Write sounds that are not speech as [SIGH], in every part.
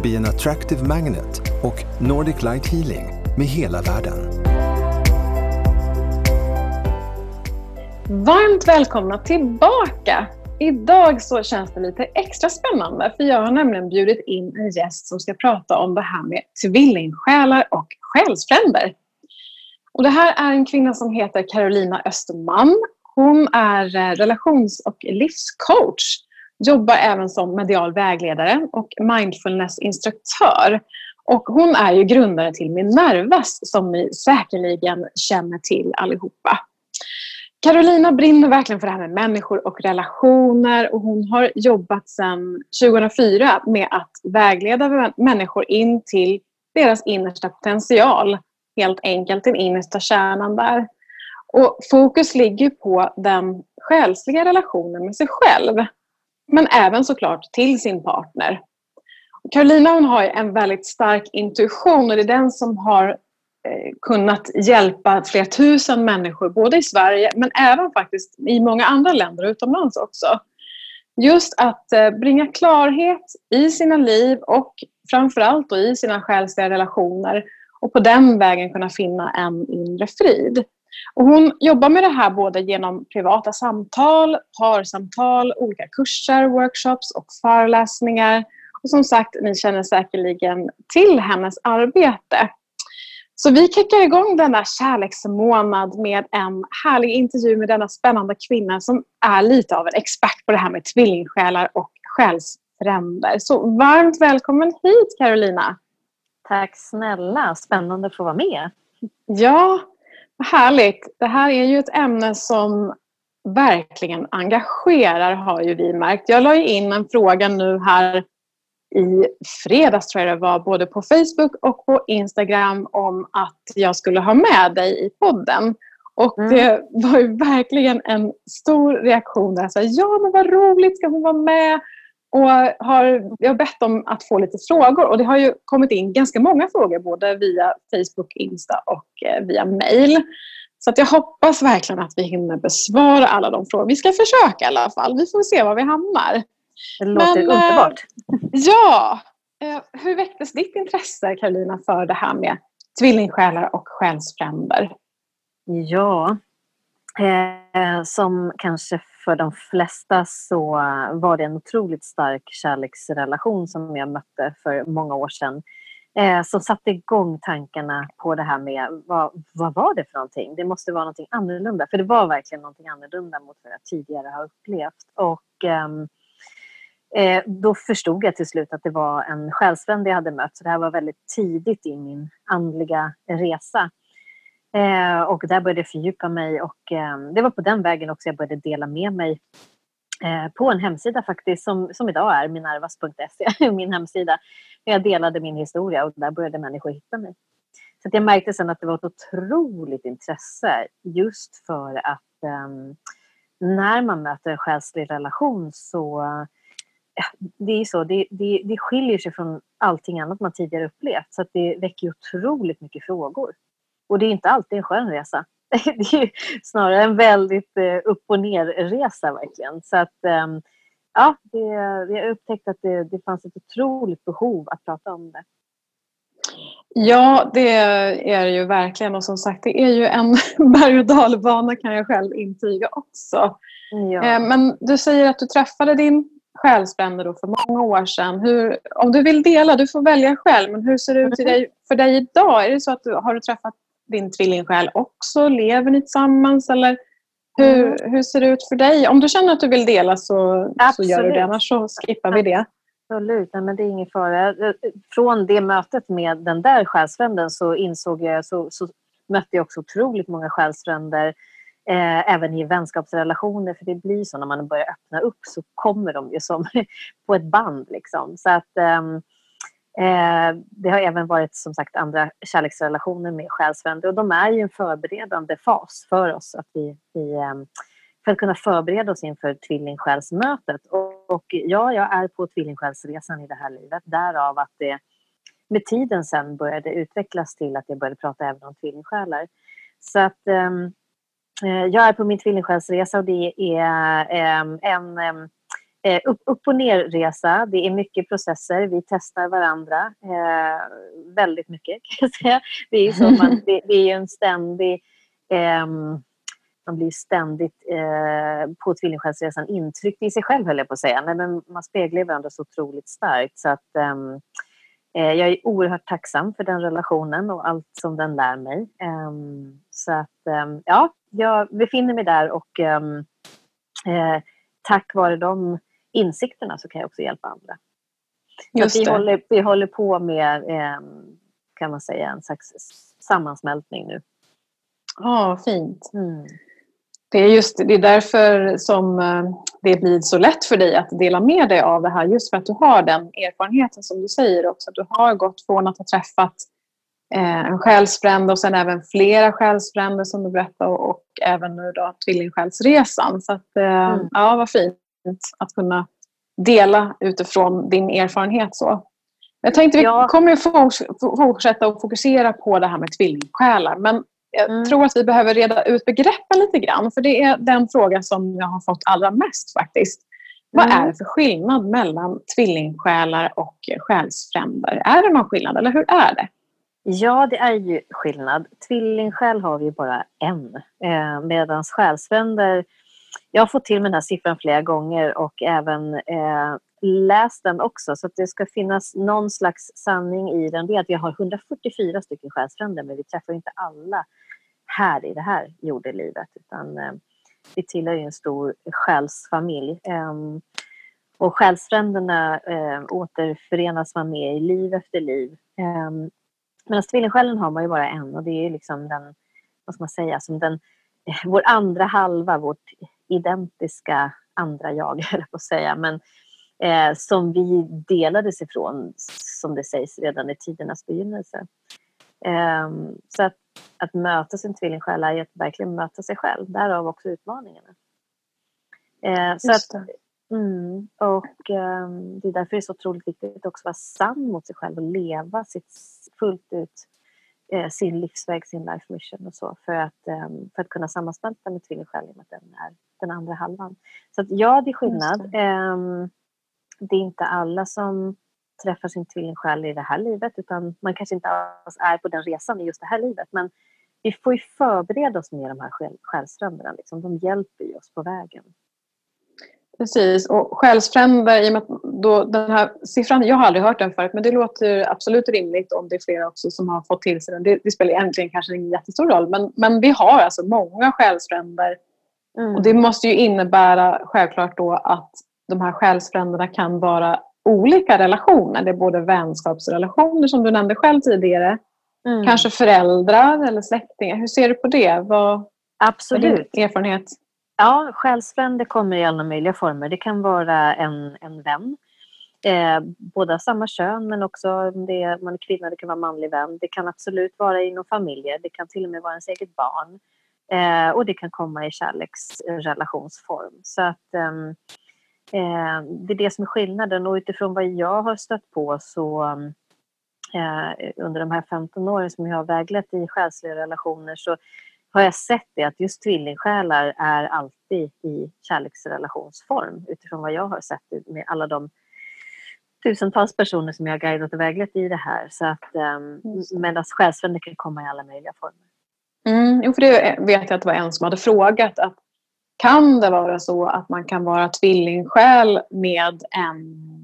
Be an Attractive Magnet och Nordic Light Healing med hela världen. Varmt välkomna tillbaka! Idag så känns det lite extra spännande för jag har nämligen bjudit in en gäst som ska prata om det här med tvillingsjälar och själsfränder. Och det här är en kvinna som heter Carolina Österman. Hon är eh, relations och livscoach jobbar även som medial vägledare och mindfulnessinstruktör. Och hon är ju grundare till Minervas som ni säkerligen känner till allihopa. Carolina brinner verkligen för det här med människor och relationer och hon har jobbat sedan 2004 med att vägleda människor in till deras innersta potential. Helt enkelt den innersta kärnan där. Och fokus ligger på den själsliga relationen med sig själv. Men även såklart till sin partner. Carolina hon har en väldigt stark intuition och det är den som har eh, kunnat hjälpa flera tusen människor både i Sverige men även faktiskt i många andra länder utomlands också. Just att eh, bringa klarhet i sina liv och framförallt då i sina själsliga relationer och på den vägen kunna finna en inre frid. Och hon jobbar med det här både genom privata samtal, parsamtal, olika kurser, workshops och föreläsningar. Och som sagt, ni känner säkerligen till hennes arbete. Så vi kickar igång denna kärleksmånad med en härlig intervju med denna spännande kvinna som är lite av en expert på det här med tvillingsjälar och själsfränder. Så varmt välkommen hit Carolina! Tack snälla, spännande att få vara med. Ja, Härligt. Det här är ju ett ämne som verkligen engagerar har ju vi märkt. Jag la in en fråga nu här i fredags tror jag det var, både på Facebook och på Instagram om att jag skulle ha med dig i podden. Och mm. det var ju verkligen en stor reaktion där. Så, ja men vad roligt, ska hon vara med? Och har, jag har bett om att få lite frågor och det har ju kommit in ganska många frågor både via Facebook, Insta och eh, via mail. Så att jag hoppas verkligen att vi hinner besvara alla de frågorna. Vi ska försöka i alla fall. Vi får se var vi hamnar. Det låter Men, eh, underbart. ja! Eh, hur väcktes ditt intresse Karolina för det här med tvillingsjälar och själsfränder? Ja, eh, som kanske för de flesta så var det en otroligt stark kärleksrelation som jag mötte för många år sedan. Eh, som satte igång tankarna på det här med vad, vad var det för någonting? Det måste vara någonting annorlunda. För det var verkligen någonting annorlunda mot vad jag tidigare har upplevt. Och ehm, eh, då förstod jag till slut att det var en själsvän jag hade mött. Så det här var väldigt tidigt i min andliga resa. Eh, och där började jag fördjupa mig och eh, det var på den vägen också jag började dela med mig eh, på en hemsida faktiskt som, som idag är minervas.se, [LAUGHS] min hemsida. Jag delade min historia och där började människor hitta mig. Så jag märkte sen att det var ett otroligt intresse just för att ehm, när man möter en själslig relation så eh, det är så, det, det, det skiljer sig från allting annat man tidigare upplevt så att det väcker otroligt mycket frågor. Och det är inte alltid en skön resa. [LAUGHS] Det är snarare en väldigt eh, upp och ner-resa verkligen. Så att ehm, ja, det, vi har upptäckt att det, det fanns ett otroligt behov att prata om det. Ja, det är det ju verkligen. Och som sagt, det är ju en [LAUGHS] berg och dalbana kan jag själv intyga också. Ja. Eh, men du säger att du träffade din själsfrände för många år sedan. Hur, om du vill dela, du får välja själv, men hur ser det ut för dig, för dig idag? Är det så att du, har du träffat din tvillingsjäl också? Lever ni tillsammans? Eller hur, mm. hur ser det ut för dig? Om du känner att du vill dela så, så gör du det, annars så skippar vi det. Absolut, Nej, men det är ingen fara. Från det mötet med den där själsfränden så insåg jag, så, så mötte jag också otroligt många själsfränder eh, även i vänskapsrelationer. För det blir så när man börjar öppna upp så kommer de ju som [LAUGHS] på ett band. Liksom. Så att, eh, Eh, det har även varit som sagt andra kärleksrelationer med själsfränder och de är ju en förberedande fas för oss att vi, vi ehm, för att kunna förbereda oss inför tvillingsjälsmötet. Och, och ja, jag är på tvillingsjälsresan i det här livet, därav att det med tiden sen började utvecklas till att jag började prata även om tvillingsjälar. Så att ehm, eh, jag är på min tvillingsjälsresa och det är eh, en ehm, um, upp, upp och ner-resa. Det är mycket processer. Vi testar varandra eh, väldigt mycket [LAUGHS] kan jag säga. Det är, så man, [LAUGHS] det, det är en ständig um, man blir ständigt eh, på tvillingsjälsresan intryckt i sig själv, höll jag på att säga. Nej, men man speglar varandra så otroligt starkt. Så att, ehm, eh, jag är oerhört tacksam för den relationen och allt som den lär mig. Eh, så att, ehm, ja, jag befinner mig där och ehm, eh, tack vare de insikterna så kan jag också hjälpa andra. Just vi, håller, vi håller på med, kan man säga, en slags sammansmältning nu. Ja, oh, fint. Mm. Det är just det är därför som eh, det blir så lätt för dig att dela med dig av det här. Just för att du har den erfarenheten som du säger också. Att du har gått från att ha träffat eh, en själsfrände och sen även flera själsfränder som du berättade och, och även nu då tvillingsjälsresan. Så att, eh, mm. ja, vad fint att kunna dela utifrån din erfarenhet. så. Jag tänkte vi ja. kommer fortsätta att fokusera på det här med tvillingsjälar. Men jag mm. tror att vi behöver reda ut begreppen lite grann. För det är den fråga som jag har fått allra mest faktiskt. Vad mm. är det för skillnad mellan tvillingsjälar och själsfränder? Är det någon skillnad eller hur är det? Ja, det är ju skillnad. Tvillingsjäl har vi bara en. Eh, Medan själsfränder... Jag har fått till mig den här siffran flera gånger och även eh, läst den också. Så att det ska finnas någon slags sanning i den. Det är att vi har 144 stycken själsfränder men vi träffar inte alla här i det här jordelivet utan eh, vi tillhör ju en stor själsfamilj. Eh, och själsfränderna eh, återförenas man med i liv efter liv. Eh, Medan tvillingsjälen har man ju bara en och det är liksom den, vad ska man säga, som den, eh, vår andra halva, vårt identiska andra jag, [LAUGHS] höll på att säga. Men eh, som vi delades ifrån, som det sägs, redan i tidernas begynnelse. Eh, så att att möta sin tvillingsjäl är att verkligen möta sig själv. Därav också utmaningarna. Eh, så att, mm, och eh, det är därför det är så otroligt viktigt att också vara sann mot sig själv och leva sitt, fullt ut eh, sin livsväg, sin life mission och så för att, eh, för att kunna sammansmälta med tvillingsjälen att den är den andra halvan. Så att, ja, det är skillnad. Det. Ehm, det är inte alla som träffar sin tvillingsjäl i det här livet utan man kanske inte alls är på den resan i just det här livet. Men vi får ju förbereda oss med de här själsfränderna. Liksom. De hjälper ju oss på vägen. Precis, och själsfränder, i och med då, den här siffran, jag har aldrig hört den förut, men det låter absolut rimligt om det är flera också som har fått till sig den. Det, det spelar egentligen kanske ingen jättestor roll, men, men vi har alltså många själsfränder. Mm. Och det måste ju innebära självklart då att de här själsfränderna kan vara olika relationer. Det är både vänskapsrelationer som du nämnde själv tidigare, mm. kanske föräldrar eller släktingar. Hur ser du på det? Vad, Absolut. Vad är erfarenhet? Ja, själsfrände kommer i alla möjliga former. Det kan vara en, en vän, eh, båda samma kön men också om det är, man är kvinna, det kan vara manlig vän. Det kan absolut vara inom familjer, det kan till och med vara ens eget barn. Eh, och det kan komma i kärleksrelationsform. Så att ehm, Eh, det är det som är skillnaden och utifrån vad jag har stött på så eh, under de här 15 åren som jag har väglett i själsliga relationer så har jag sett det att just tvillingsjälar är alltid i kärleksrelationsform utifrån vad jag har sett med alla de tusentals personer som jag har guidat och väglett i det här. Så att, eh, medan själsfränder kan komma i alla möjliga former. Mm, jo, för det vet jag att det var en som hade frågat att kan det vara så att man kan vara tvillingsjäl med en,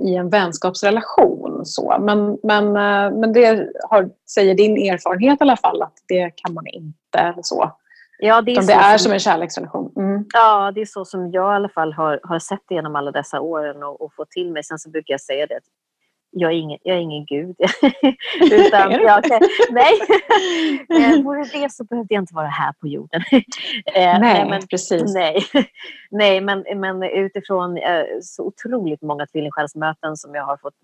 i en vänskapsrelation. Så. Men, men, eh, men det har, säger din erfarenhet i alla fall att det kan man inte. så. Ja, det är, det är som, som en kärleksrelation. Mm. Ja, det är så som jag i alla fall har, har sett det genom alla dessa åren och, och fått till mig. Sen så brukar jag säga det jag är ingen, jag är ingen gud. [LAUGHS] Utan jag nej, [LAUGHS] eh, vore det så behövde jag inte vara här på jorden. [LAUGHS] Eh, nej, men, precis. Nej, nej men, men utifrån eh, så otroligt många tvillingsjälsmöten som jag har fått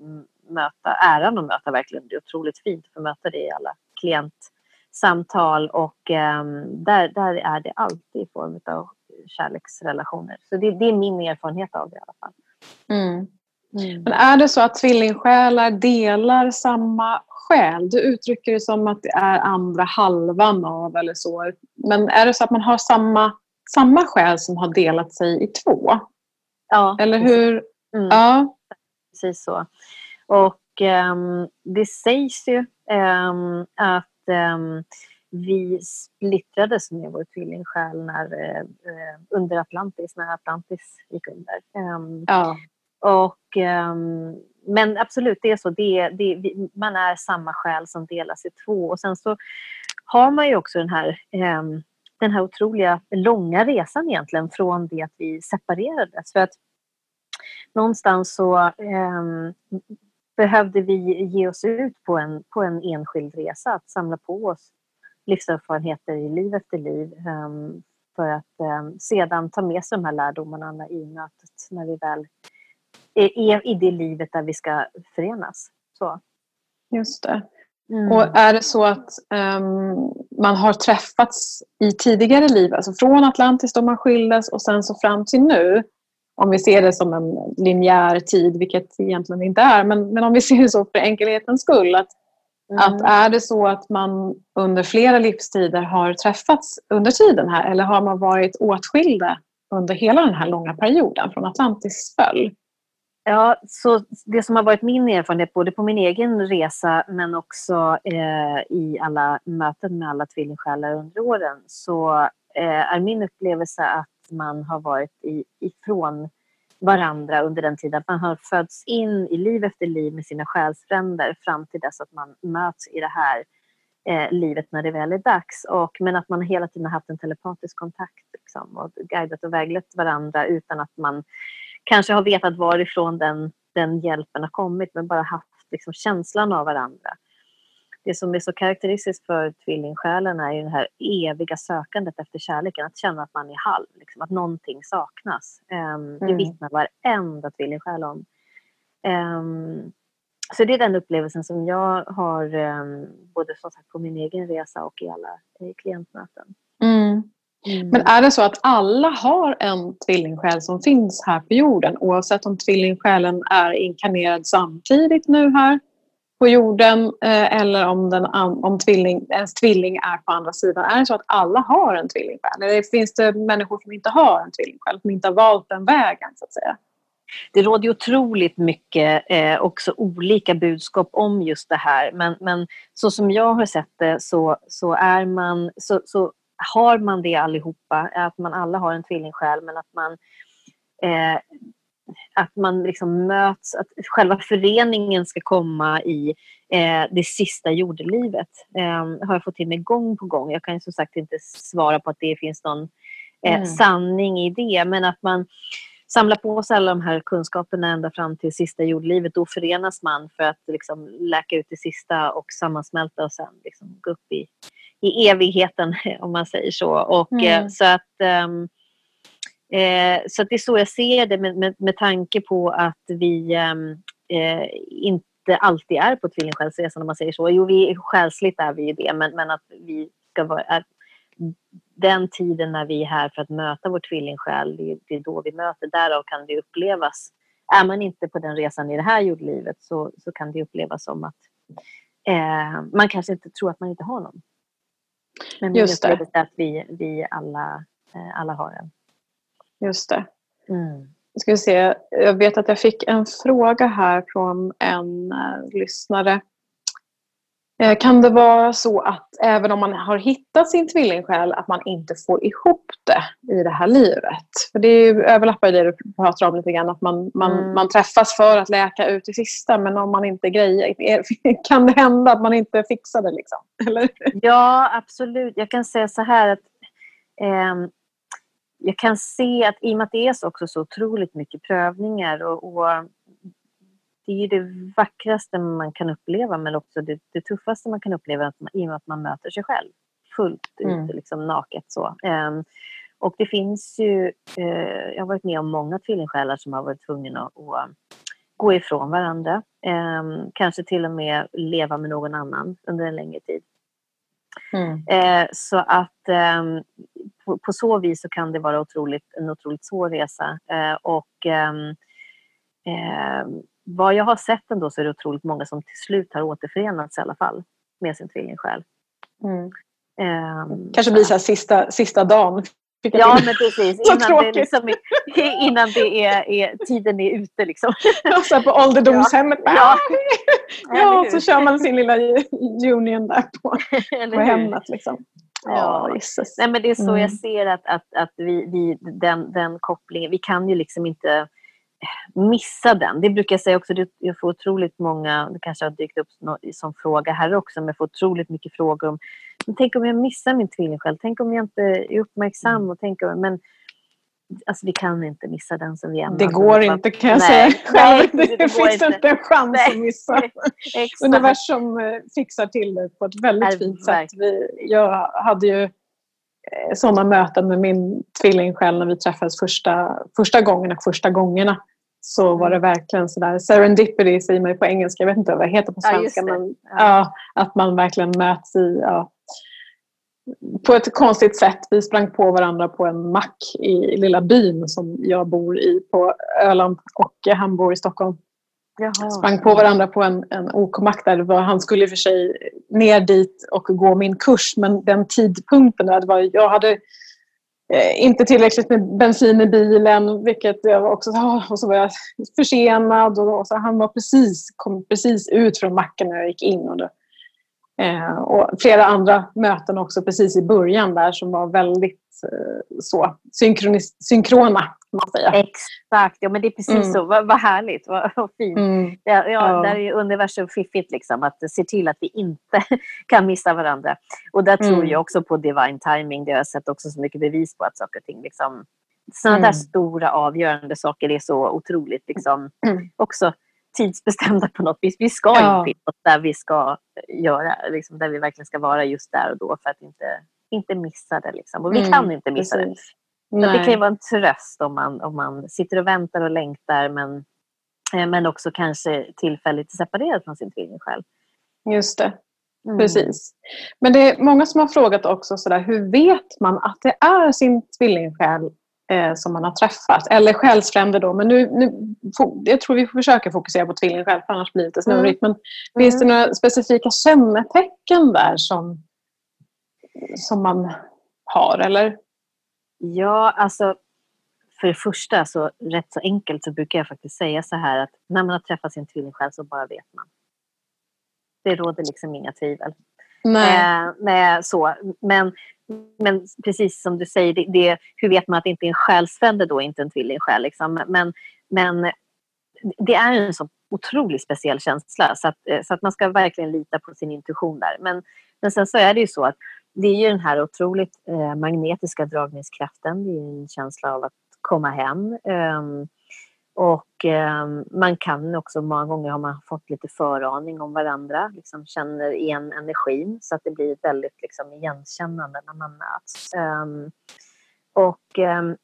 möta, äran att möta verkligen. Det är otroligt fint att få möta det i alla klientsamtal och eh, där, där är det alltid i form av kärleksrelationer. Så det, det, är min erfarenhet av det i alla fall. Mm. Mm. Men är det så att tvillingsjälar delar samma själ? Du uttrycker det som att det är andra halvan av eller så. Men är det så att man har samma, samma själ som har delat sig i två? Ja. Eller hur? Mm. Ja. Precis så. Och um, det sägs ju um, att um, vi splittrades med vår tvillingsjäl när, uh, under Atlantis, när Atlantis gick under. ja. Och, um, men absolut, det är så. Det, det, man är samma själ som delas i två. Och sen så har man ju också den här, um, den här otroliga långa resan egentligen från det att vi separerades. För att någonstans så um, behövde vi ge oss ut på en, på en enskild resa, att samla på oss livserfarenheter i liv efter liv för att sedan ta med sig de här lärdomarna i mötet när vi väl är i det livet där vi ska förenas. Så. Just det. Mm. Och är det så att um, man har träffats i tidigare liv, alltså från Atlantis då man skildes och sen så fram till nu, om vi ser det som en linjär tid, vilket egentligen inte är, men, men om vi [LAUGHS] ser det så för enkelhetens skull, att, mm. att är det så att man under flera livstider har träffats under tiden här, eller har man varit åtskilda under hela den här långa perioden från Atlantis föll? Ja, så det som har varit min erfarenhet både på min egen resa men också eh, i alla möten med alla tvillingsjälar under åren så eh, är min upplevelse att man har varit i, ifrån varandra under den tiden. Man har fötts in i liv efter liv med sina själsfränder fram till dess att man möts i det här eh, livet när det väl är dags. Och, men att man hela tiden har haft en telepatisk kontakt liksom, och guidat och väglett varandra utan att man kanske har vetat varifrån den, den hjälpen har kommit men bara haft liksom, känslan av varandra. Det som är så karaktäristiskt för tvillingsjälen är ju det här eviga sökandet efter kärleken, att känna att man är halv, liksom, att någonting saknas. Um, det mm. vittnar varenda tvillingsjäl om. Um, så det är den upplevelsen som jag har um, både som sagt på min egen resa och i alla i klientmöten. Mm. Men är det så att alla har en tvillingsjäl som finns här på jorden oavsett om tvillingsjälen är inkarnerad samtidigt nu här på jorden eh, eller om, den, om tvilling, ens tvilling är på andra sidan. Är det så att alla har en tvillingsjäl? Eller finns det människor som inte har en tvillingsjäl, som inte har valt den vägen så att säga? Det råder otroligt mycket eh, också olika budskap om just det här. Men, men så som jag har sett det så, så är man så, så har man det allihopa, att man alla har en tvillingsjäl men att man eh, att man liksom möts, att själva föreningen ska komma i eh, det sista jordelivet. Eh, har jag fått till mig gång på gång. Jag kan som sagt inte svara på att det finns någon eh, mm. sanning i det, men att man samlar på sig alla de här kunskaperna ända fram till sista jordelivet. Då förenas man för att liksom läka ut det sista och sammansmälta och sen liksom gå upp i i evigheten [LAUGHS] om man säger så. Och, mm. eh, så, att, um, eh, så att det är så jag ser det med, med, med tanke på att vi um, eh, inte alltid är på tvillingsjälsresan om man säger så. Jo, vi, själsligt är vi ju det men, men att vi ska vara är, den tiden när vi är här för att möta vår tvillingsjäl, det, det är då vi möter. Därav kan det upplevas är man inte på den resan i det här jordlivet så, så kan det upplevas som att eh, man kanske inte tror att man inte har någon. Men Just det. är att vi, vi alla, eh, alla har en. Just det. Mm. Ska vi se. Jag vet att jag fick en fråga här från en uh, lyssnare. Eh, kan det vara så att även om man har hittat sin tvillingsjäl att man inte får ihop det i det här livet? För det överlappar det du pratar om lite grann, att man, man, mm. man träffas för att läka ut det sista men om man inte grejer, [LAUGHS] kan det hända att man inte fixar det? Liksom? [LAUGHS] Eller? Ja, absolut. Jag kan säga så här att eh, jag kan se att i och med att det är så, också så otroligt mycket prövningar och, och det är det vackraste man kan uppleva men också det, det tuffaste man kan uppleva att man, i och med att man möter sig själv fullt mm. ut, liksom naket så. Um, och det finns ju, uh, jag har varit med om många tvillingsjälar som har varit tvungna att, att gå ifrån varandra. Eh, kanske till och med leva med någon annan under en längre tid. Mm. Eh, så att eh, på, på, så vis så kan det vara otroligt, en otroligt svår resa. Eh, och ehm, ehm, vad jag har sett ändå så är det otroligt många som till slut har återförenats i alla fall med sin tvillingsjäl. Mm. Um, Kanske blir så här sista, sista dagen. Ja, men precis. [LAUGHS] innan det, liksom, [LAUGHS] innan det är, är, tiden är ute. Liksom. [LAUGHS] så på ålderdomshemmet. Ja. Ja. ja, så kör man sin lilla union där på, på hemmet. Liksom. Ja, Jesus. Nej, men det är så mm. jag ser att, att, att vi, vi, den, den kopplingen, vi kan ju liksom inte missa den. Det brukar jag säga också, jag får otroligt många, det kanske har dykt upp som fråga här också, men jag får otroligt mycket frågor om men tänk om jag missar min tvillingsjäl, tänk om jag inte är uppmärksam och tänk om, men Alltså vi kan inte missa den som vi ämnar. Det går inte kan jag nej, säga själv. [LAUGHS] Nej, det, det finns inte en chans nej. att missa. [LAUGHS] Universum eh, fixar till det på ett väldigt fint sätt. Vi, jag hade ju sådana möten med min tvillingsjäl när vi träffades första, första gången och första gångerna. Så var det mm. verkligen sådär, serendipity säger man ju på engelska, jag vet inte vad det heter på svenska. Ja, men, ja. att man verkligen möts i ja, på ett konstigt sätt. Vi sprang på varandra på en mack i lilla byn som jag bor i på Öland och han bor i Stockholm. Jaha. Sprang på varandra på en, en OK-mack där. Var, han skulle i och för sig ner dit och gå min kurs men den tidpunkten, där, det var, jag hade eh, inte tillräckligt med bensin i bilen vilket jag också ah, och så var jag försenad och, och så han var precis, kom precis ut från macken när jag gick in. Och då, Eh, och flera andra möten också precis i början där som var väldigt eh, så synkrona. Man säga. Exakt, ja men det är precis mm. så. Vad, vad härligt, vad, vad fint. Mm. Ja, ja, Där är universum fiffigt liksom, att se till att vi inte [LAUGHS] kan missa varandra. Och där mm. tror jag också på divine timing. Det har jag sett också så mycket bevis på att saker och ting liksom, sådana där mm. stora avgörande saker är så otroligt liksom, mm. också tidsbestämda på något vis. Vi ska ja. in där vi ska göra, liksom, där vi verkligen ska vara just där och då för att inte, inte missa det. Liksom. Och vi mm, kan inte missa precis. det. Det kan ju vara en tröst om man, om man sitter och väntar och längtar men, eh, men också kanske tillfälligt separerad från sin tvillingsjäl. Just det. Mm. Precis. Men det är många som har frågat också sådär, hur vet man att det är sin tvillingsjäl eh, som man har träffat. Eller själsfränder då. Men nu, nu, jag tror vi försöker fokusera på tvillingsjäl för annars blir det lite snurrigt. Men mm. finns det några specifika kännetecken där som, som man har? Eller? Ja, alltså för det första, så rätt så enkelt, så brukar jag faktiskt säga så här att när man har träffat sin tvillingsjäl så bara vet man. Det råder liksom inga tvivel. Nej. Eh, nej, så. Men men precis som du säger, det, det, hur vet man att det inte är en själsfrände då, inte en tvillingsjäl? Liksom? Men, men det är en så otroligt speciell känsla så att, så att man ska verkligen lita på sin intuition där. Men, men sen så är det ju så att det är ju den här otroligt eh, magnetiska dragningskraften. Det är en känsla av att komma hem. Um, och um, man kan också, många gånger har man fått lite föraning om varandra, liksom känner igen energin så att det blir väldigt liksom, igenkännande när man möts. Um, och um,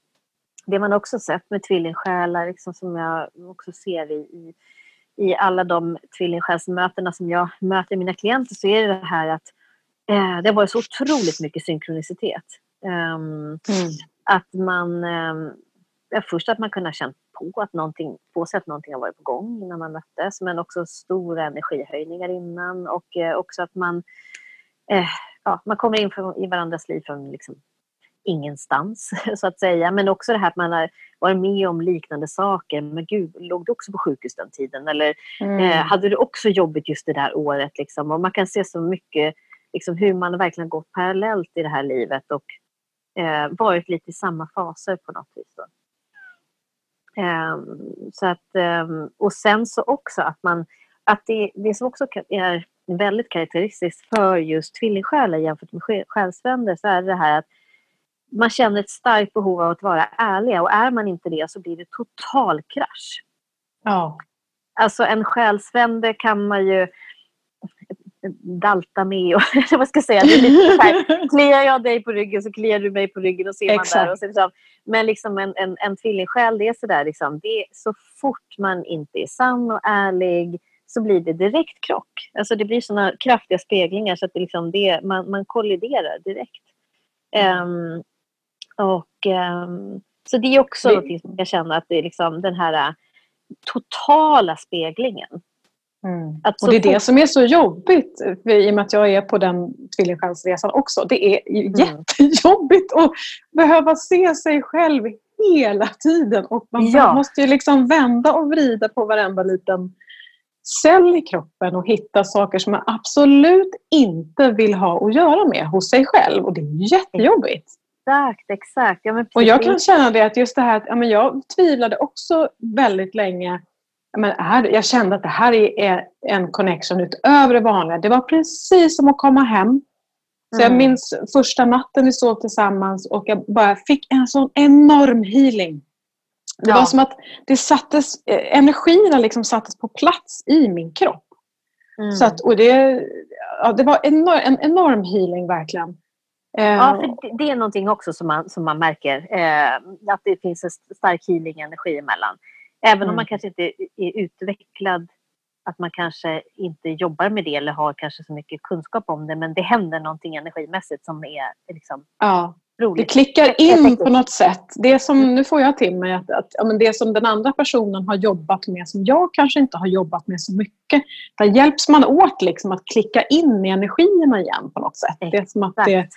det man också sett med tvillingsjälar, liksom, som jag också ser i, i, i alla de tvillingsjälsmötena som jag möter mina klienter, så är det det här att eh, det har varit så otroligt mycket synkronicitet. Um, mm. Att man först att man kunde ha känt på, att någonting, på sig att någonting har varit på gång innan man möttes, men också stora energihöjningar innan och eh, också att man, eh, ja, man kommer in för, i varandras liv från liksom ingenstans, [LAUGHS] så att säga. Men också det här att man har varit med om liknande saker. Men gud, låg du också på sjukhus den tiden? Eller mm. eh, hade du också jobbigt just det där året? Liksom? Och man kan se så mycket liksom, hur man verkligen gått parallellt i det här livet och eh, varit lite i samma faser på något vis. Ehm, så att, ehm, och sen så också att man, att det, det som också är väldigt karaktäristiskt för just tvillingsjälar jämfört med själsfränder så är det här att man känner ett starkt behov av att vara ärliga och är man inte det så blir det total krasch. Ja. Alltså en själsfrände kan man ju dalta med och [LAUGHS] vad ska jag säga, det är lite så här, kliar jag dig på ryggen så kliar du mig på ryggen och ser man Exakt. där. Och så liksom, men liksom en, en, en tvillingsjäl, det är sådär liksom, det är så fort man inte är sann och ärlig så blir det direkt krock. Alltså det blir såna kraftiga speglingar så att det liksom det, man, man kolliderar direkt. Ehm, och, ehm, så det är också Det- något som jag känner att det är liksom den här äh, totala speglingen. Att så Och det är det som är så jobbigt, för i och med att jag är på den tvillingsjälsresan också. Det är Mm. jättejobbigt att behöva se sig själv hela tiden. Och man Ja. måste ju liksom vända och vrida på varenda liten cell i kroppen och hitta saker som man absolut inte vill ha att göra med hos sig själv. Och det är jättejobbigt. Exakt, exakt. Ja, men Och jag kan känna det att just det här att ja, men jag tvivlade också väldigt länge. Men är, jag kände att det här är en connection utöver det vanliga. Det var precis som att komma hem. Så jag Mm. minns första natten vi sov tillsammans och jag bara fick en sån enorm healing. Det Ja. var som att det sattes, eh, energierna liksom sattes på plats i min kropp. Mm. Så att, och det, ja, det var enor, en enorm healing verkligen. Eh, Ja, för det- är någonting också som man, som man märker. Eh, att det finns en st- stark healing-energi emellan. Även om Mm. man kanske inte är utvecklad, att man kanske inte jobbar med det eller har kanske så mycket kunskap om det. Men det händer någonting energimässigt som är liksom ja. Det roligt. klickar in på något sätt. Det som, nu får jag till mig att, att ja, men det som den andra personen har jobbat med som jag kanske inte har jobbat med så mycket. Där hjälps man åt liksom att klicka in i energierna igen på något sätt. Det, är som att det,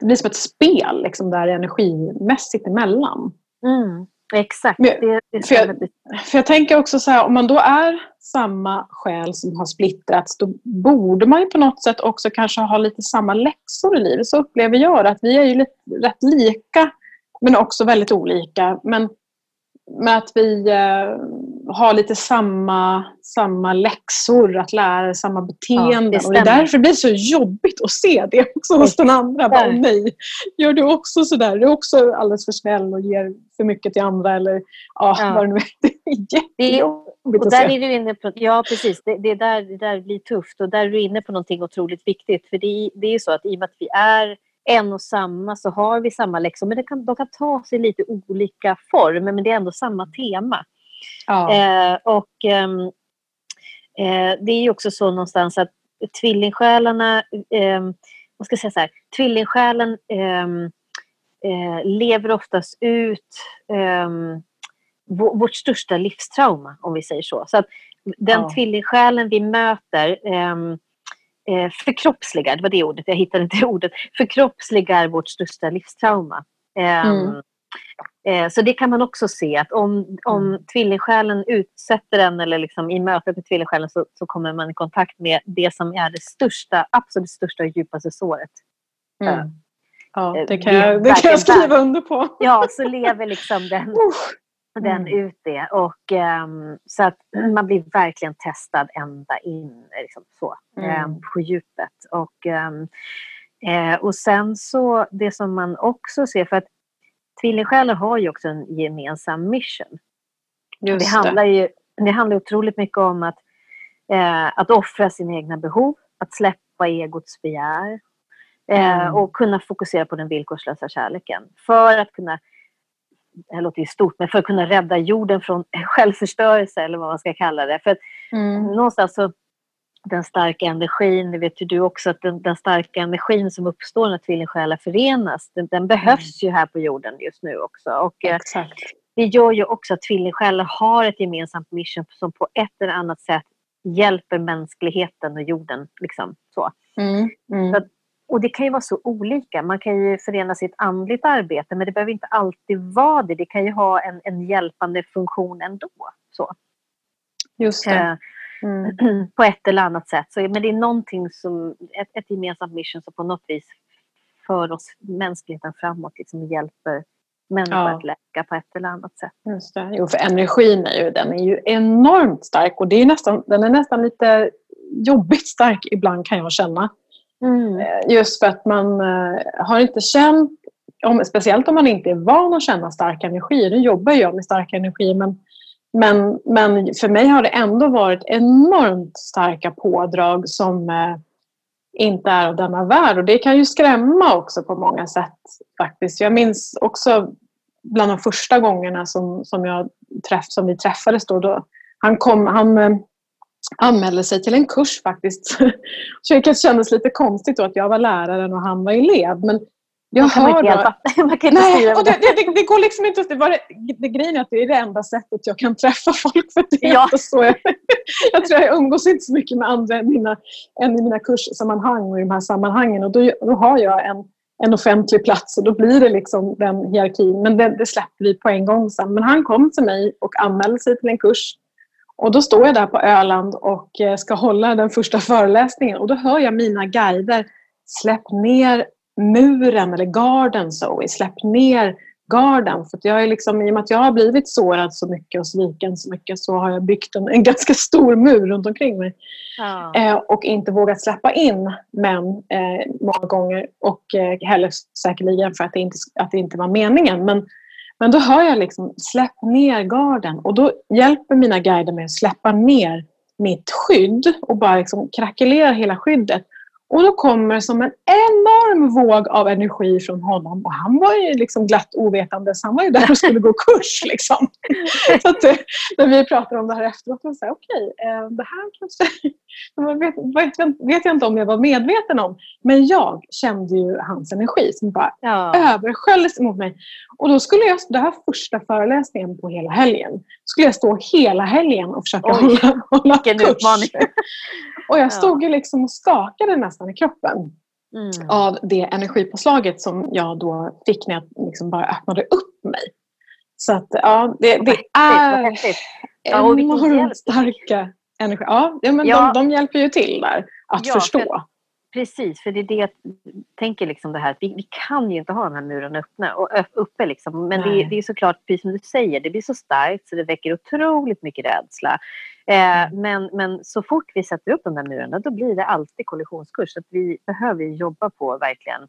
det blir som ett spel liksom där energimässigt emellan. Mm, exakt. Men- det, det för jag-. För jag tänker också så här, om man då är samma själ som har splittrats, då borde man ju på något sätt också kanske ha lite samma läxor i livet. Så upplever jag det, att vi är ju lite, rätt lika, men också väldigt olika. Men, men att vi eh, har lite samma, samma läxor att lära, samma beteenden. det och det är därför det blir så jobbigt att se det också hos den andra. Bara, nej, gör du också sådär? Du är också alldeles för snäll och ger för mycket till andra. Eller ja, Ja. vad det nu är. [LAUGHS] Det är Det och där är du inne på, ja precis, det, det, är där, det där blir tufft och där är du inne på någonting otroligt viktigt. För det, det är så att i och med att vi är en och samma så har vi samma läxor, men det kan, de kan ta sig lite olika form, men det är ändå samma tema. Ja. Eh, och ehm, eh, det är ju också så någonstans att tvillingsjälarna, ehm, vad ska säga så här, tvillingsjälen ehm, eh, lever oftast ut ehm, vå- vårt största livstrauma, om vi säger så. Så att den Ja. tvillingsjälen vi möter eh, förkroppsligar, det var det ordet, jag hittade inte [LAUGHS] ordet, förkroppsligar vårt största livstrauma. Ehm, Mm. eh, Så det kan man också se att om, om Mm. tvillingsjälen utsätter en eller liksom i mötet med tvillingsjälen så, så kommer man i kontakt med det som är det största, absolut största och djupaste såret. Mm. Ja, Eh, det kan jag, det kan jag skriva under på. Ja, så lever liksom den. [LAUGHS] den Mm. ut det. Och, ehm, så att man blir verkligen testad ända in liksom så, Mm. ehm, på djupet. Och, ehm, eh, och sen så det som man också ser, för att tvillingsjälar har ju också en gemensam mission. Just det, handlar ju, det handlar otroligt mycket om att, eh, att offra sina egna behov, att släppa egots begär eh, Mm. och kunna fokusera på den villkorslösa kärleken. För att kunna, det här låter ju stort, men för att kunna rädda jorden från [LAUGHS] självförstörelse eller vad man ska kalla det. För att Mm. någonstans så den starka energin, det vet ju du också, att den, den starka energin som uppstår när tvillingsjälar förenas, den, den behövs ju här på jorden just nu också. Och, eh, Exakt. det gör ju också att tvillingsjälar har ett gemensamt mission som på ett eller annat sätt hjälper mänskligheten och jorden. Liksom, så. Mm. Mm. Så Och det kan ju vara så olika. Man kan ju förena sitt andligt arbete men det behöver inte alltid vara det. Det kan ju ha en, en hjälpande funktion ändå. Så. Just det. Eh, Mm. [CLEARS THROAT] på ett eller annat sätt. Så, men det är någonting som, ett, ett gemensamt mission som på något vis för oss mänskligheten framåt, liksom hjälper människor Ja. att läka på ett eller annat sätt. Just det. Jo, för energin är ju, den är ju enormt stark och det är nästan, den är nästan lite jobbigt stark ibland kan jag känna. Mm. Eh, just för att man eh, har inte känt, om, speciellt om man inte är van att känna stark energi. Nu jobbar jag med stark energi men, men, men för mig har det ändå varit enormt starka pådrag som, eh, inte är av denna värld. Och det kan ju skrämma också på många sätt faktiskt. Jag minns också bland de första gångerna som, som, jag träff, som vi träffades då. då han kom, han anmälde sig till en kurs faktiskt. [LAUGHS] Vilket kändes lite konstigt då att jag var läraren och han var elev. Men jag man kan hör inte då, hjälpa. [LAUGHS] Man kan inte Nej, och det, det, det, det går liksom inte. Det, det, grejen är att det är det enda sättet jag kan träffa folk. För det Ja. så jag, [LAUGHS] jag tror jag umgås inte så mycket med andra än, mina, än i mina kurssammanhang och i de här sammanhangen. Och då, då har jag en, en offentlig plats och då blir det liksom den hierarkin. Men det, det släpper vi på en gång sen. Men han kom till mig och anmälde sig till en kurs. Och då står jag där på Öland och eh, ska hålla den första föreläsningen och då hör jag mina guider Släpp ner muren eller garden Zoe, släpp ner garden. För jag är liksom, I och med att jag har blivit sårad så mycket och sviken så mycket så har jag byggt en, en [LAUGHS] ganska stor mur runt omkring mig. Ja. Eh, och inte vågat släppa in män eh, många gånger. Och eh, heller säkerligen för att det, inte, att det inte var meningen. Men, men då hör jag liksom släpp ner garden. Och då hjälper mina guider mig att släppa ner mitt skydd och bara liksom krackelera hela skyddet. Och då kommer som en enorm våg av energi från honom. Och han var ju liksom glatt ovetandes. Han var ju där och skulle gå kurs. [LAUGHS] Liksom. Så att, eh, när vi pratar om det här efteråt, så säger okej, eh, det här kanske... [LAUGHS] Vet, vet, vet jag inte om jag var medveten om. Men jag kände ju hans energi som bara Ja. översköljdes mot mig. Och då skulle jag, det här första föreläsningen på hela helgen, skulle jag stå hela helgen och försöka Oj, hålla, hålla kurs. utmaning. Och jag Ja. stod ju liksom och skakade nästan i kroppen Mm. av det energipåslaget som jag då fick när jag liksom bara öppnade upp mig. Så att ja, det, det är häftigt. Ja, enormt starka energi. Ja, men Ja. De, de hjälper ju till där att Ja, förstå. för- Precis, för det är det jag tänker liksom det här vi, vi kan ju inte ha den här muren öppna, och, uppe. Liksom. Men det, det är såklart, precis som du säger, det blir så starkt så det väcker otroligt mycket rädsla. Eh, men, men så fort vi sätter upp de där murarna då blir det alltid kollisionskurs. Så att vi behöver jobba på verkligen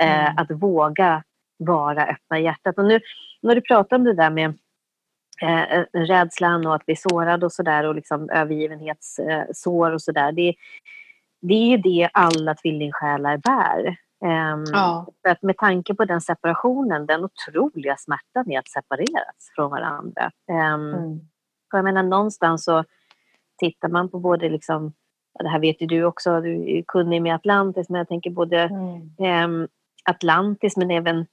eh, Mm. att våga vara öppna i hjärtat. Och nu när du pratar om det där med eh, rädslan och att bli sårad och sådär och liksom övergivenhetssår och sådär. Det, det är ju det alla tvillingsjälar bär. Ehm, Ja. för att med tanke på den separationen, den otroliga smärtan i att separeras från varandra. Ehm, Mm. jag menar någonstans så tittar man på både liksom, det här vet ju du också, du är kunnig med Atlantis, men jag tänker både Mm. ehm, Atlantis men även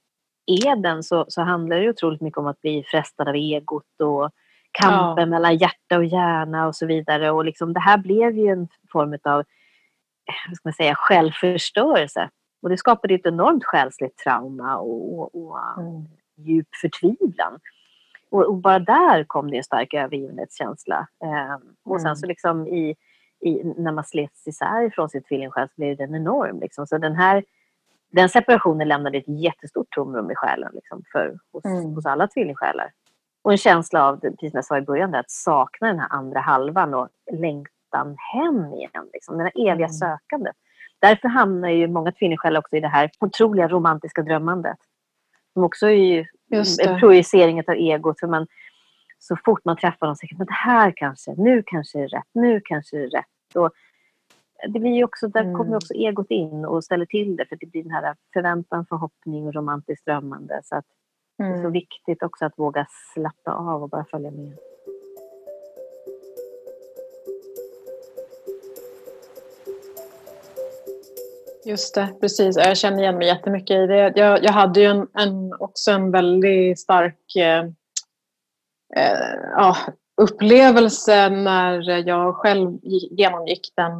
Eden så, så handlar det otroligt mycket om att bli frestad av egot och kampen Ja. mellan hjärta och hjärna och så vidare. Och liksom, det här blev ju en form av vad ska man säga, självförstörelse. Och det skapade ett enormt själsligt trauma och, och, och Mm. djup förtvivlan. Och, bara där kom det en stark övergivenhetskänsla. Ehm, och sen Mm. så liksom i, i, när man slets isär från sin tvillingsjäl så blev den enorm. Liksom. Så den här den separationen lämnade ett jättestort tomrum i själen liksom, för, hos, Mm. hos alla tvillingsjälar. Och en känsla av, precis som jag sa i början, där, att sakna den här andra halvan och längtan hem igen. Liksom, det här eviga Mm. sökandet. Därför hamnar ju många tvillingsjälar också i det här otroliga romantiska drömmandet. Som också är ju Just en det. projicering av egot. För man, så fort man träffar någon säger man det här kanske, nu kanske det är rätt, nu kanske det är rätt. Och det blir också, där Mm. kommer också egot in och ställer till det. För det blir den här förväntan, förhoppning och romantiskt drömmande. Så att det är så Mm. viktigt också att våga slappna av och bara följa med. Just det, precis. Jag känner igen mig jättemycket i det. Jag, jag hade ju en, en, också en väldigt stark eh, eh, ja, upplevelse när jag själv gick- genomgick den,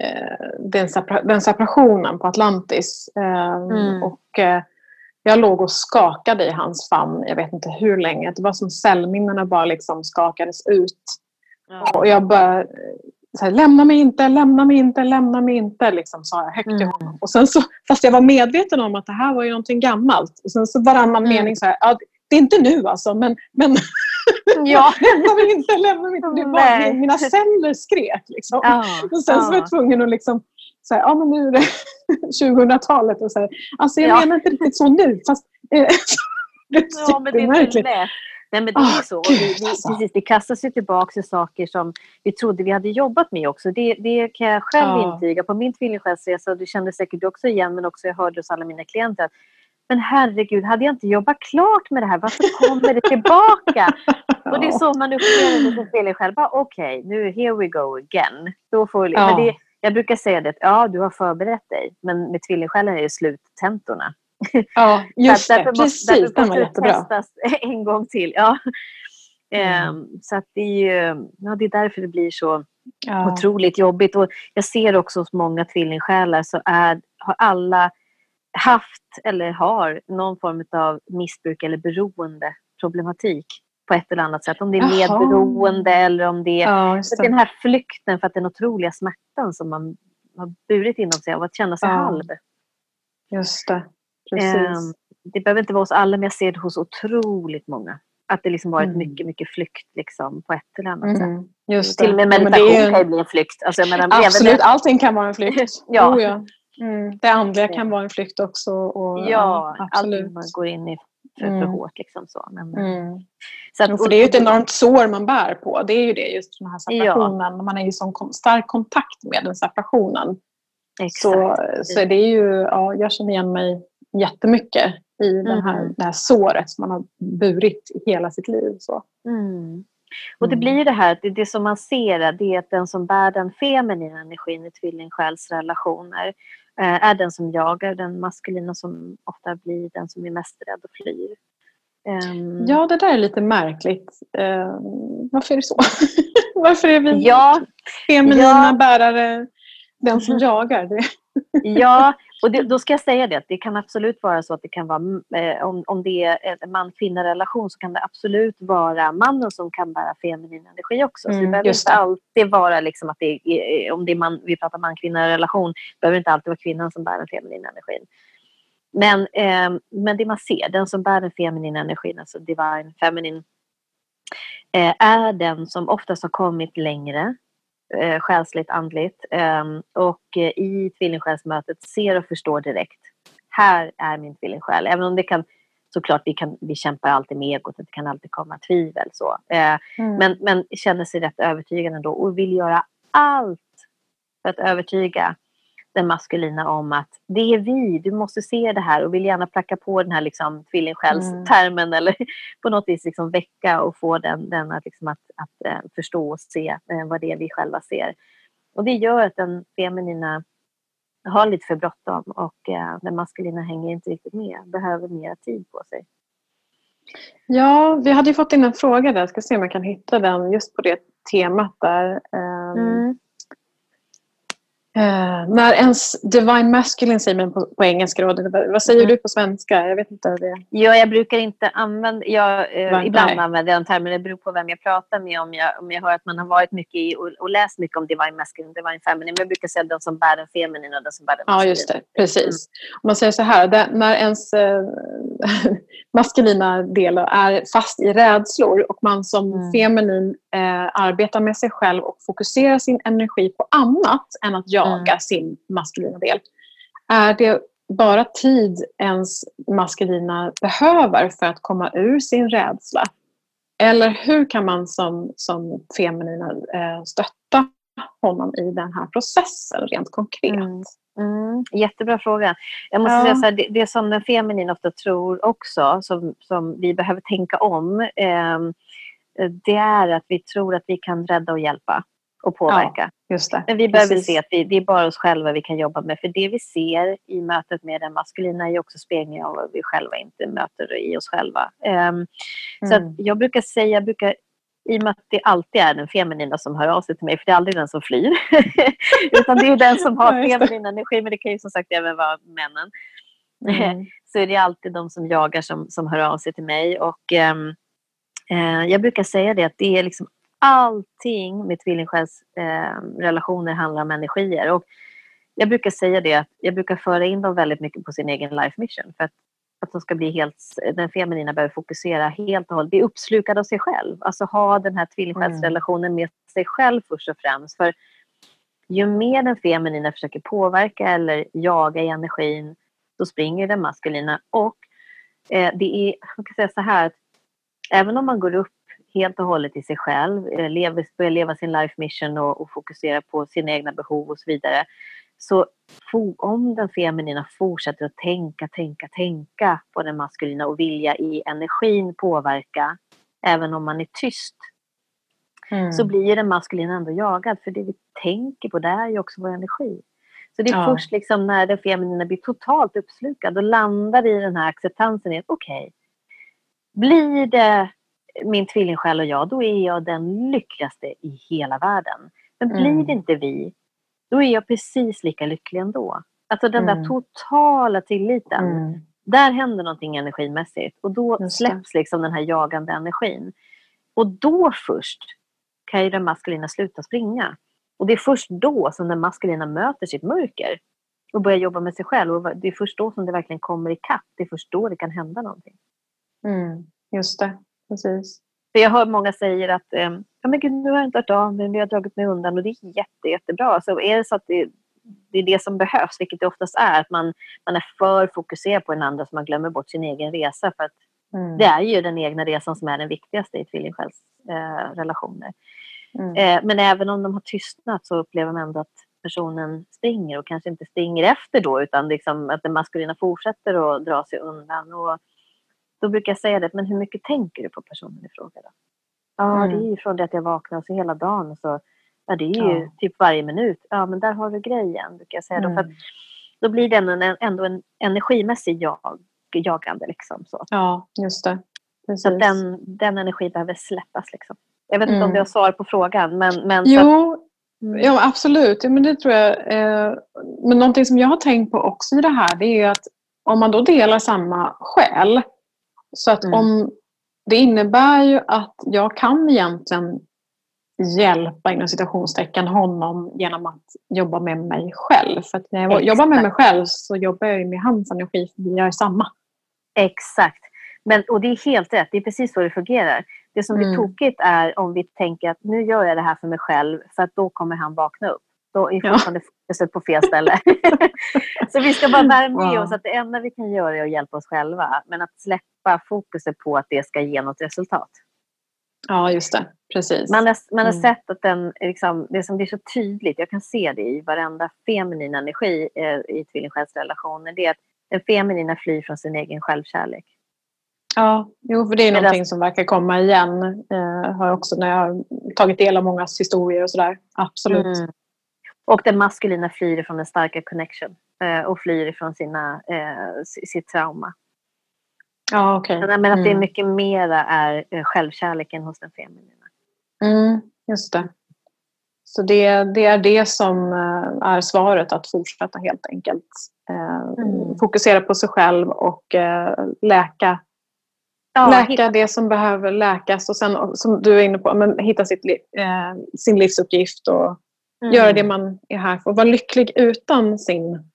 eh, den, separa, den separationen på Atlantis. Eh, Mm. och, eh, jag låg och skakade i hans famn, jag vet inte hur länge. Det var som cellminnena bara liksom skakades ut. Och jag bara, så här, lämna mig inte, lämna mig inte, lämna mig inte, liksom, sa jag högt till Mm. honom. Och sen så, fast jag var medveten om att det här var ju någonting gammalt. Och sen så varannan Mm. mening så här, ja, det är inte nu alltså, men, men [LAUGHS] Ja. [LAUGHS] lämna mig inte, lämna mig inte. Det var, mina celler skrek. Liksom. Ja, Och sen så var ja. jag tvungen att liksom, så här, ja men nu är det [LAUGHS] 2000-talet. Och så här, alltså jag Ja. menar inte riktigt så nu, fast eh, det är Ja, men det är inte jättemärkligt. lätt. Nej, men det är så. Och Gud, vi, vi, alltså. precis, vi kastas ju tillbaka till saker som vi trodde vi hade jobbat med också. Det, det kan jag själv Ja. intyga. På min tvillingsjälsresa, det kände säkert du också igen, men också jag hörde hos alla mina klienter att men herregud, hade jag inte jobbat klart med det här, varför kommer det tillbaka? Och det är så man upplever det som tvillingsjäl. Okej, nu here we go again. Då får, vi- Ja. men det, jag brukar säga det, ja du har förberett dig, men med tvillingsjälen är det sluttentorna. [LAUGHS] Ja, just det. därför måste, Precis, därför den var måste det testas [LAUGHS] en gång till. Ja. Mm. Ehm, så att det, är ju, ja, det är därför det blir så Ja. otroligt jobbigt. Och jag ser också hos många tvillingsjälar så är, har alla haft eller har någon form av missbruk eller beroendeproblematik på ett eller annat sätt. Om det är Jaha. medberoende eller om det är Ja, så den här flykten för att den otroliga smärtan som man har burit inom sig av att känna sig Ja. halv. Just det. Precis. Ehm, det behöver inte vara hos alla, men jag ser det hos otroligt många. Att det liksom varit Mm. mycket, mycket flykt liksom, på ett eller annat sätt. Mm, just det. Till och med Ja, meditation är ju- kan ju bli en flykt. Alltså, menar, Absolut, det- allting kan vara en flykt. [LAUGHS] Ja. Oh, ja. Mm. Det andliga kan vara en flykt också. Och, Ja, absolut. man går in i för, för Mm. hårt. Liksom, så. Men, Mm. så att, för det är ju ett enormt sår man bär på. Det är ju det, just den här Ja. separationen. Man är ju i sån kon- stark kontakt med den separationen. Exakt. Så, så det är ju, ja, jag känner igen mig jättemycket i den här, Mm. det här såret som man har burit hela sitt liv. Så. Mm. Och det Mm. blir det här, det, det som man ser är, det är att den som bär den feminina energin i tvillingsjälsrelationer eh, är den som jagar, den maskulina som ofta blir den som är mest rädd och flyr. Ehm, Ja, det där är lite märkligt. Eh, varför är det så? [LAUGHS] varför är vi ja, feminina ja. bärare den som jagar? Det. [LAUGHS] Ja, och det, då ska jag säga det att det kan absolut vara så att det kan vara, eh, om, om det är en man-kvinna-relation så kan det absolut vara mannen som kan bära feminin energi också. så det Mm, behöver inte det. alltid vara liksom att det är, om det är man, vi pratar man-kvinna-relation, behöver inte alltid vara kvinnan som bär den feminina energin. Men, eh, men det man ser, den som bär den feminina energin, alltså divine feminine, eh, är den som oftast har kommit längre eh, själsligt, andligt ehm, och eh, i tvillingsjälsmötet ser och förstår direkt. Här är min tvillingsjäl. Även om det kan såklart, vi, kan, vi kämpar alltid med egot, det kan alltid komma tvivel. Så. Eh, Mm. men, men känner sig rätt övertygad ändå och vill göra allt för att övertyga den maskulina om att det är vi, du måste se det här och vill gärna placka på den här liksom, tvillingsjälstermen eller [LAUGHS] på något vis liksom väcka och få den, den att, liksom att, att eh, förstå och se eh, vad det är vi själva ser. Och det gör att den feminina har lite för bråttom och eh, den maskulina hänger inte riktigt med, behöver mer tid på sig. Ja, vi hade ju fått in en fråga där. Jag ska se om jag kan hitta den just på det temat där. Ehm, eh, när ens divine masculine säger man på, på engelska. Då, vad säger Mm. du på svenska? Jag vet inte. Det. Ja, jag brukar inte använda, jag, eh, ibland Nej. använder jag den termen, det beror på vem jag pratar med. Om jag, om jag hör att man har varit mycket i och, och läst mycket om divine masculine, divine feminine, men jag brukar säga den som bär den feminina och den som bär den Ja, just det. Precis. Om man säger så här. Det, när ens eh, [LAUGHS] maskulina del är fast i rädslor och man som Mm. feminin eh, arbetar med sig själv och fokuserar sin energi på annat än att jaga Mm. sin maskulina del. Är det bara tid ens maskulina behöver för att komma ur sin rädsla? Eller hur kan man som, som feminina eh, stötta honom i den här processen rent konkret? Mm. Mm, jättebra fråga. Jag måste Ja. säga så här, det, det som den feminina ofta tror också, som, som vi behöver tänka om, ehm, det är att vi tror att vi kan rädda och hjälpa och påverka. Just det. Men vi behöver Precis. se att vi, det är bara oss själva vi kan jobba med. För det vi ser i mötet med den maskulina är också spegling av vad vi själva inte möter i oss själva. Så Mm. att jag brukar säga, jag brukar, i och med att det alltid är den feminina som hör av sig till mig, för det är aldrig den som flyr. [LAUGHS] Utan det är den som har [LAUGHS] Ja, feminin energi, men det kan ju som sagt även vara männen. Mm. [LAUGHS] Så är det alltid de som jagar som, som hör av sig till mig. Och eh, jag brukar säga det att det är liksom allting med tvillingsjälsrelationer eh, handlar om energier. Och jag brukar säga det att jag brukar föra in dem väldigt mycket på sin egen life mission. För att, att de ska bli helt, den feminina behöver fokusera helt och hållet, bli uppslukad av sig själv. Alltså ha den här tvillingsjälsrelationen med sig själv först och främst. För ju mer den feminina försöker påverka eller jaga i energin, då springer den maskulina. Och eh, det är, man kan säga så här, att även om man går upp helt och hållet i sig själv, eh, lever, börjar leva sin life mission och, och fokusera på sina egna behov och så vidare. Så om den feminina fortsätter att tänka, tänka, tänka på den maskulina och vilja i energin påverka, även om man är tyst, mm. så blir den maskulina ändå jagad. För det vi tänker på, det är ju också vår energi. Så det är ja. först liksom när den feminina blir totalt uppslukad och landar i den här acceptansen i att okej, okay, blir det min tvillingsjäl och jag, då är jag den lyckligaste i hela världen. Men blir mm. inte vi, då är jag precis lika lycklig ändå. Alltså den mm. där totala tilliten. Mm. Där händer någonting energimässigt och då släpps liksom den här jagande energin. Och då först kan ju den maskulina sluta springa. Och det är först då som den maskulina möter sitt mörker och börjar jobba med sig själv. Och det är först då som det verkligen kommer ikapp. Det är först då det kan hända någonting. Mm, just det, precis. För jag hör många säga att eh, ja, men gud, nu har jag inte hört av mig, nu har jag dragit mig undan och det är jätte, jättebra. Så är det så att det, det är det som behövs, vilket det oftast är, att man, man är för fokuserad på den andra så man glömmer bort sin egen resa. För att mm. det är ju den egna resan som är den viktigaste i tvillingsjälsrelationer. Eh, Mm. Eh, men även om de har tystnat så upplever man ändå att personen springer och kanske inte springer efter då utan liksom att den maskulina fortsätter att dra sig undan. Och då brukar jag säga det, men hur mycket tänker du på personen i fråga? Då? Ja, mm. det är ju från det att jag vaknar och så hela dagen. Så, ja, det är ju ja. typ varje minut. Ja, men där har du grejen, brukar jag säga. Mm. Då, för att, mm. då blir det ändå en, ändå en energimässig jag, jagande. Liksom, så. Ja, just det. Precis. Så den, den energin behöver släppas. Liksom. Jag vet inte mm. om du har svar på frågan. Men, men jo, att... ja, absolut. Ja, men det tror jag. Eh, men någonting som jag har tänkt på också i det här det är att om man då delar samma själ. Så att mm. om det innebär ju att jag kan egentligen hjälpa inom citationstecken honom genom att jobba med mig själv. För att när jag Exakt. jobbar med mig själv så jobbar jag med hans energi för vi gör samma. Exakt. Men, och det är helt rätt, det är precis så det fungerar. Det som blir mm. tokigt är om vi tänker att nu gör jag det här för mig själv för att då kommer han vakna upp. Då är fortfarande ja. fokuset på fel ställe. [LAUGHS] så vi ska bara bära med wow. oss att det enda vi kan göra är att hjälpa oss själva. Men att släppa fokuset på att det ska ge något resultat. Ja, just det. Precis. Man har, man har mm. sett att den, liksom, det som blir så tydligt, jag kan se det i varenda feminin energi eh, i tvillingsjälsrelationer, det är att den feminina flyr från sin egen självkärlek. Ja, jo, för det är någonting som verkar komma igen. Eh, har också när jag har tagit del av mångas historier och sådär. Absolut. Mm. Och den maskulina flyr ifrån den starka connection eh, och flyr ifrån sina, eh, sitt trauma. Ja, okej. Okay. Men att mm. det mycket mera är eh, självkärleken hos den feminina. Mm, just det. Så det, det är det som eh, är svaret, att fortsätta helt enkelt. Eh, mm. Fokusera på sig själv och läka Ja, läka hitta. det som behöver läkas och sen som du är inne på, men hitta sitt, sin livsuppgift och mm. göra det man är här för. Vara lycklig utan sin,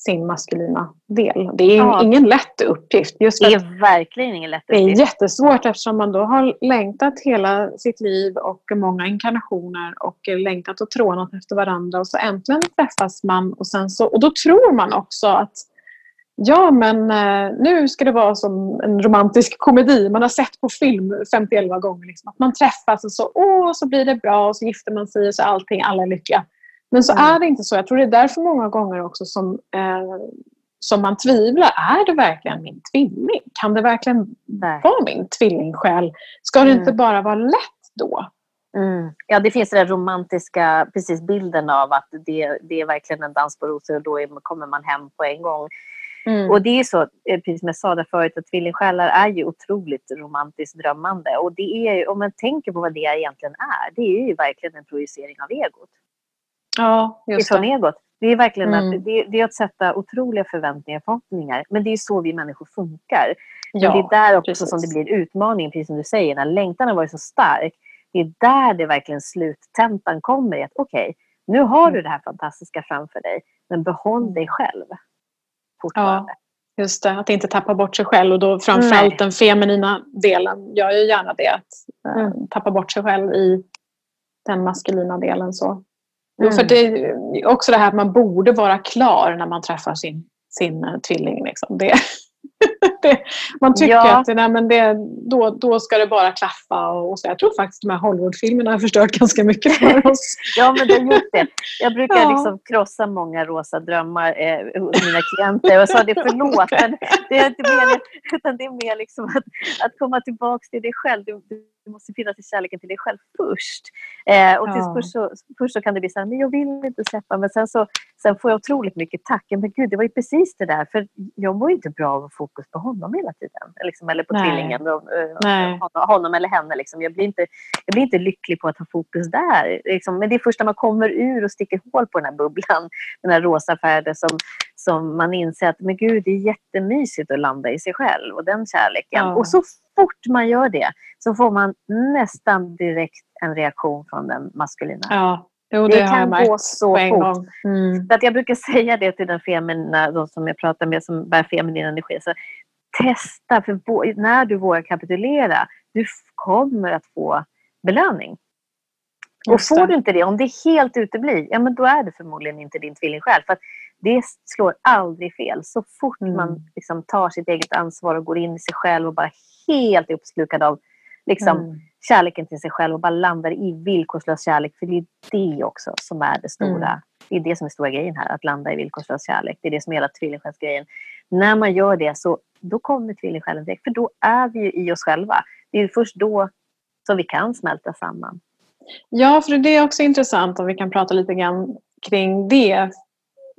sin maskulina del. Det är ja. ingen lätt uppgift. Just det är verkligen ingen lätt uppgift. Det är jättesvårt eftersom man då har längtat hela sitt liv och många inkarnationer och längtat och trånat efter varandra och så äntligen träffas man och sen så, och då tror man också att Ja, men eh, nu ska det vara som en romantisk komedi. Man har sett på film 51 gånger. Liksom. Att man träffas och så, åh, så blir det bra och så gifter man sig och så allting, alla är lyckliga. Men så mm. är det inte så. Jag tror det är därför många gånger också som, eh, som man tvivlar. Är det verkligen min tvilling? Kan det verkligen Nej. vara min tvillingsjäl? Ska det mm. inte bara vara lätt då? Mm. Ja, det finns den romantiska precis bilden av att det, det är verkligen en dans på rosor och då är, kommer man hem på en gång. Mm. Och det är så, eh, precis som jag sa där förut, att tvillingsjälar är ju otroligt romantiskt drömmande. Och det är om man tänker på vad det egentligen är, det är ju verkligen en projicering av egot. Ja, just Ifrån det. egot. Det är verkligen mm. att, det, det, är att sätta otroliga förväntningar och förhoppningar. Men det är så vi människor funkar. Ja, det är där också precis. som det blir utmaning, precis som du säger, när längtan har varit så stark. Det är där det verkligen sluttentan kommer. Att okej, okay, nu har mm. du det här fantastiska framför dig, men behåll mm. dig själv fortfarande. Ja, just det, att inte tappa bort sig själv och då framförallt Nej. den feminina delen gör ju gärna det. Att äh, tappa bort sig själv i den maskulina delen. Så. Mm. För det är också det här att man borde vara klar när man träffar sin, sin uh, tvilling. Liksom. Det, [LAUGHS] det, man tycker ja. att nej, men det, då, då ska det bara klaffa. Och, och så. Jag tror faktiskt de här Hollywoodfilmerna har förstört ganska mycket för [LAUGHS] oss. ja, men det har gjort det. Jag brukar ja. liksom krossa många rosa drömmar eh, hos mina klienter och sa det förlåt, men det är inte mer, utan det är mer liksom att, att komma tillbaka till dig själv. Du, du måste finnas i kärleken till dig själv först. Eh, och ja. först, så, först så kan det bli så här, men jag vill inte släppa. Men sen, så, sen får jag otroligt mycket tack. Men gud, det var ju precis det där. För jag mår inte bra av fokus på honom hela tiden. Liksom, eller på Nej. tvillingen. Och, och, honom eller henne. Liksom. Jag, blir inte, jag blir inte lycklig på att ha fokus där. Liksom. Men det är först när man kommer ur och sticker hål på den här bubblan, [LAUGHS] den här rosa färden som, som man inser att men gud, det är jättemysigt att landa i sig själv och den kärleken. Ja. Och så fort man gör det så får man nästan direkt en reaktion från den maskulina. Ja. Jo, det, det kan gå så fort. Mm. Så att jag brukar säga det till den feminina, de som jag pratar med som bär feminin energi. Så testa, för när du vågar kapitulera, du kommer att få belöning. Och får du inte det, om det helt uteblir, ja men då är det förmodligen inte din tvillingsjäl. För det slår aldrig fel. Så fort mm. man liksom tar sitt eget ansvar och går in i sig själv och bara helt är uppslukad av liksom, mm. kärleken till sig själv och bara landar i villkorslös kärlek. För det är det också som är det stora. Mm. Det är det som är stora grejen här, att landa i villkorslös kärlek. Det är det som är hela tvillingsjälsgrejen. När man gör det så då kommer tvillingsjälen direkt, för då är vi ju i oss själva. Det är först då som vi kan smälta samman. Ja, för det är också intressant om vi kan prata lite grann kring det.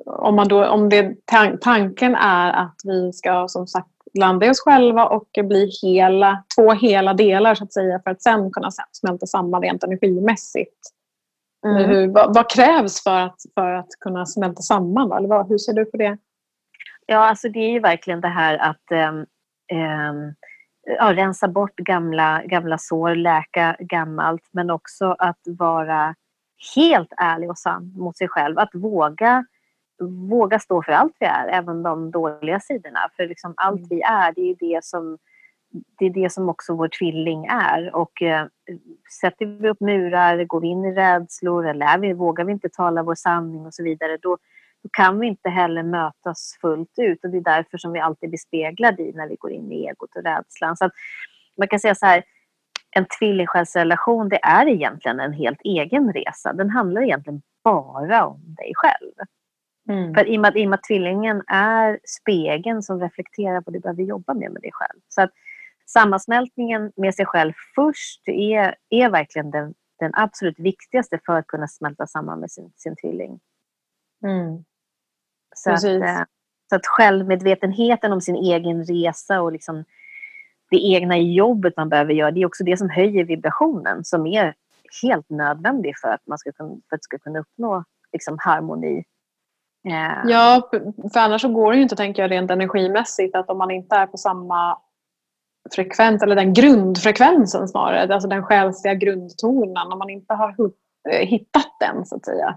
Om, man då, om det, tanken är att vi ska som sagt landa i oss själva och bli hela, två hela delar så att säga för att sen kunna smälta samman rent energimässigt. Mm. Hur, vad, vad, krävs för att, för att kunna smälta samman? Eller vad, hur ser du på det? Ja, alltså det är ju verkligen det här att um, um, ja, rensa bort gamla, gamla sår, läka gammalt men också att vara helt ärlig och sann mot sig själv. Att våga, våga stå för allt vi är, även de dåliga sidorna. För liksom allt mm. vi är, det är det som det är det som också vår tvilling är. Och eh, sätter vi upp murar, går vi in i rädslor eller är vi, vågar vi inte tala vår sanning och så vidare, då, då kan vi inte heller mötas fullt ut. Och det är därför som vi alltid blir speglade i när vi går in i egot och rädslan. Så man kan säga så här, en tvillingsjälsrelation det är egentligen en helt egen resa. Den handlar egentligen bara om dig själv. Mm. För i och, med i och med att tvillingen är spegeln som reflekterar vad du behöver jobba med med dig själv. Så att sammansmältningen med sig själv först är, är verkligen den, den absolut viktigaste för att kunna smälta samman med sin, sin tvilling. Mm. Så att, eh, så att självmedvetenheten om sin egen resa och liksom det egna jobbet man behöver göra, det är också det som höjer vibrationen som är helt nödvändig för att man ska kunna, för att ska kunna uppnå liksom, harmoni. Ja, för annars så går det ju inte, tänker jag, rent energimässigt att om man inte är på samma frekvens, eller den grundfrekvensen snarare, alltså den själsliga grundtonen, om man inte har eh, hittat den så att säga,